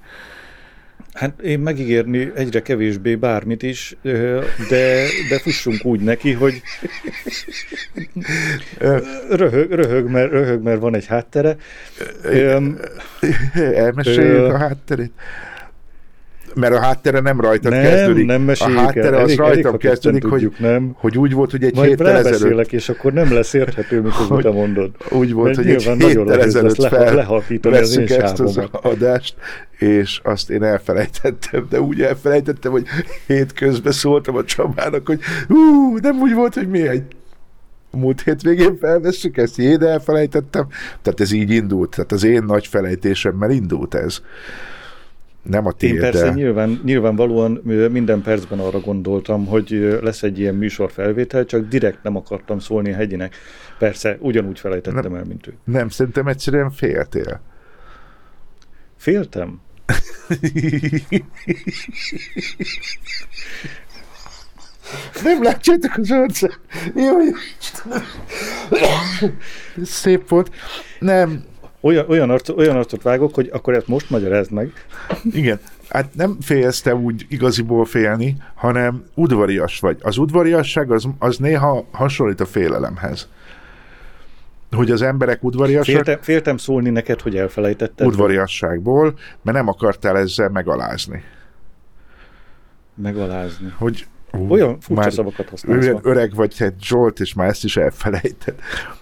D: Hát én megígérni egyre kevésbé bármit is, de, de fussunk úgy neki, hogy röhög, röhög, mert, röhög, mert van egy háttere.
C: Elmeséljük a hátterét mert a háttere nem rajtad
D: nem,
C: kezdődik.
D: Nem,
C: a háttere
D: el.
C: az elég, rajtam elég, kezdődik, hogy, nem. hogy úgy volt, hogy egy
D: Majd
C: héttel ezelőtt...
D: és akkor nem lesz érthető, mikor te mondod.
C: Úgy volt, Mert hogy egy héttel ezelőtt fel veszünk ezt az adást, és azt én elfelejtettem, de úgy elfelejtettem, hogy hétközben szóltam a Csabának, hogy hú, nem úgy volt, hogy mi egy múlt hétvégén felveszük ezt, én elfelejtettem. Tehát ez így indult, tehát az én nagy felejtésemmel indult ez nem a tiéd,
D: Én persze de... nyilván, nyilvánvalóan minden percben arra gondoltam, hogy lesz egy ilyen műsorfelvétel, csak direkt nem akartam szólni a hegyinek. Persze, ugyanúgy felejtettem nem, el, mint ő.
C: Nem, szerintem egyszerűen féltél.
D: Féltem?
C: Nem látjátok az arcát? Jó, Szép volt. Nem,
D: olyan, olyan, arc, olyan arcot vágok, hogy akkor ezt most magyarázd meg.
C: Igen. Hát nem félsz te úgy igaziból félni, hanem udvarias vagy. Az udvariasság az, az néha hasonlít a félelemhez. Hogy az emberek udvariasak...
D: Féltem, féltem szólni neked, hogy elfelejtetted.
C: Udvariasságból, mert nem akartál ezzel megalázni.
D: Megalázni.
C: Hogy
D: Uh, Olyan furcsa szavakat használsz.
C: Öreg vagy egy Zsolt, és már ezt is elfelejted.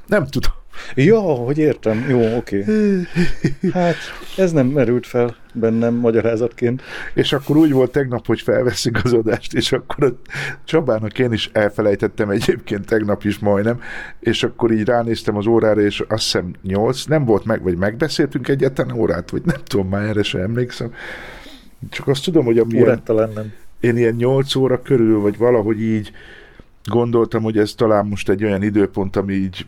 C: Nem tudom.
D: Ja, hogy értem. Jó, oké. Okay. Hát, ez nem merült fel bennem magyarázatként.
C: És akkor úgy volt tegnap, hogy felveszik az adást, és akkor a Csabának én is elfelejtettem egyébként tegnap is majdnem, és akkor így ránéztem az órára, és azt hiszem nyolc, nem volt meg, vagy megbeszéltünk egyetlen órát, vagy nem tudom, már erre sem emlékszem. Csak azt tudom, hogy amilyen...
D: nem.
C: Én ilyen nyolc óra körül, vagy valahogy így gondoltam, hogy ez talán most egy olyan időpont, ami így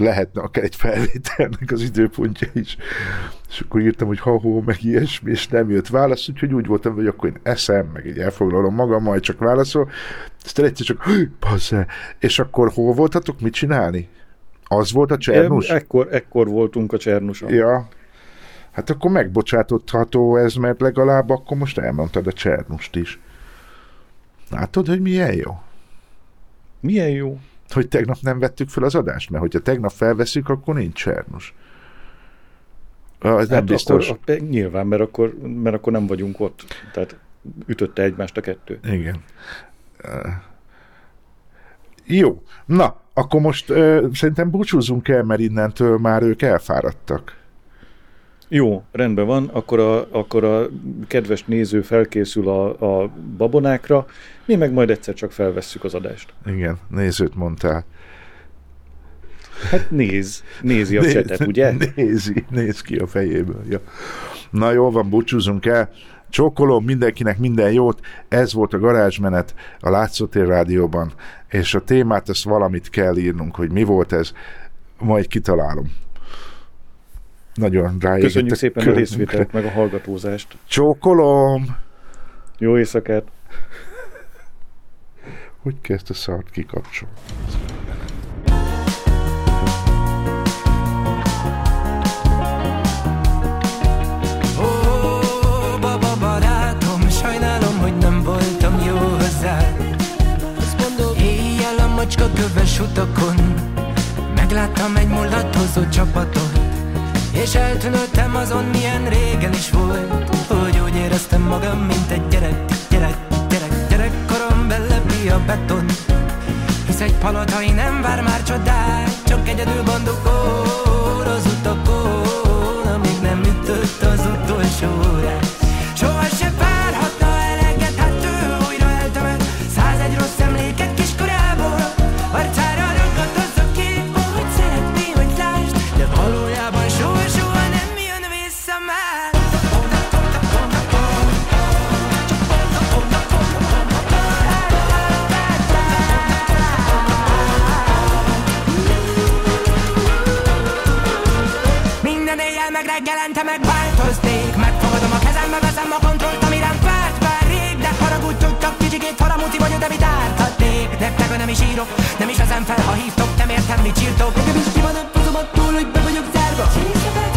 C: lehetne akár egy felvételnek az időpontja is. És akkor írtam, hogy ha-hó, meg ilyesmi, és nem jött válasz, úgyhogy úgy voltam, hogy akkor én eszem, meg így elfoglalom magam, majd csak válaszol. Aztán egyszer csak, passze, és akkor hol voltatok, mit csinálni? Az volt a Csernus?
D: Ekkor, ekkor voltunk a Csernuson.
C: Ja. Hát akkor megbocsátotható ez, mert legalább akkor most elmondtad a Csernust is. Látod, hogy milyen jó?
D: Milyen jó.
C: Hogy tegnap nem vettük fel az adást, mert hogyha tegnap felveszünk, akkor nincs Csernus. Ah, ez nem
D: Hát
C: biztos.
D: Akkor, nyilván, mert akkor, mert akkor nem vagyunk ott. Tehát ütötte egymást a kettő.
C: Igen. Uh, jó. Na, akkor most uh, szerintem búcsúzzunk el, mert innentől már ők elfáradtak.
D: Jó, rendben van, akkor a, akkor a kedves néző felkészül a, a babonákra, mi meg majd egyszer csak felvesszük az adást.
C: Igen, nézőt mondtál.
D: Hát néz, nézi a
C: Néz-
D: csetet, ugye?
C: Nézi, néz ki a fejéből. Ja. Na jó van, búcsúzunk el. Csókolom mindenkinek minden jót. Ez volt a garázsmenet a Látszótér Rádióban, és a témát, ezt valamit kell írnunk, hogy mi volt ez, majd kitalálom. Nagyon ráégett
D: Köszönjük szépen a
C: körünkre.
D: részvételt, meg a hallgatózást.
C: Csókolom!
D: Jó éjszakát!
C: Hogy kell ezt a szart kikapcsolni?
B: Ó, baba barátom, sajnálom, hogy nem voltam jó hozzád Éjjel a macska köves utakon Megláttam egy mulatozó csapatot És eltűnődtem azon, milyen régen is volt. Hogy úgy éreztem magam, mint egy gyerek, gyerek, gyerek Gyerekkorom belepi a beton. Hisz egy palotai nem vár már csodát Csak egyedül bandukor az utakon Amíg nem ütött az utolsó órát is írok Nem is vezem fel, ha hívtok, nem értem, mit írtok Nekem is ki van a túl, hogy be vagyok zárva Csízsabel.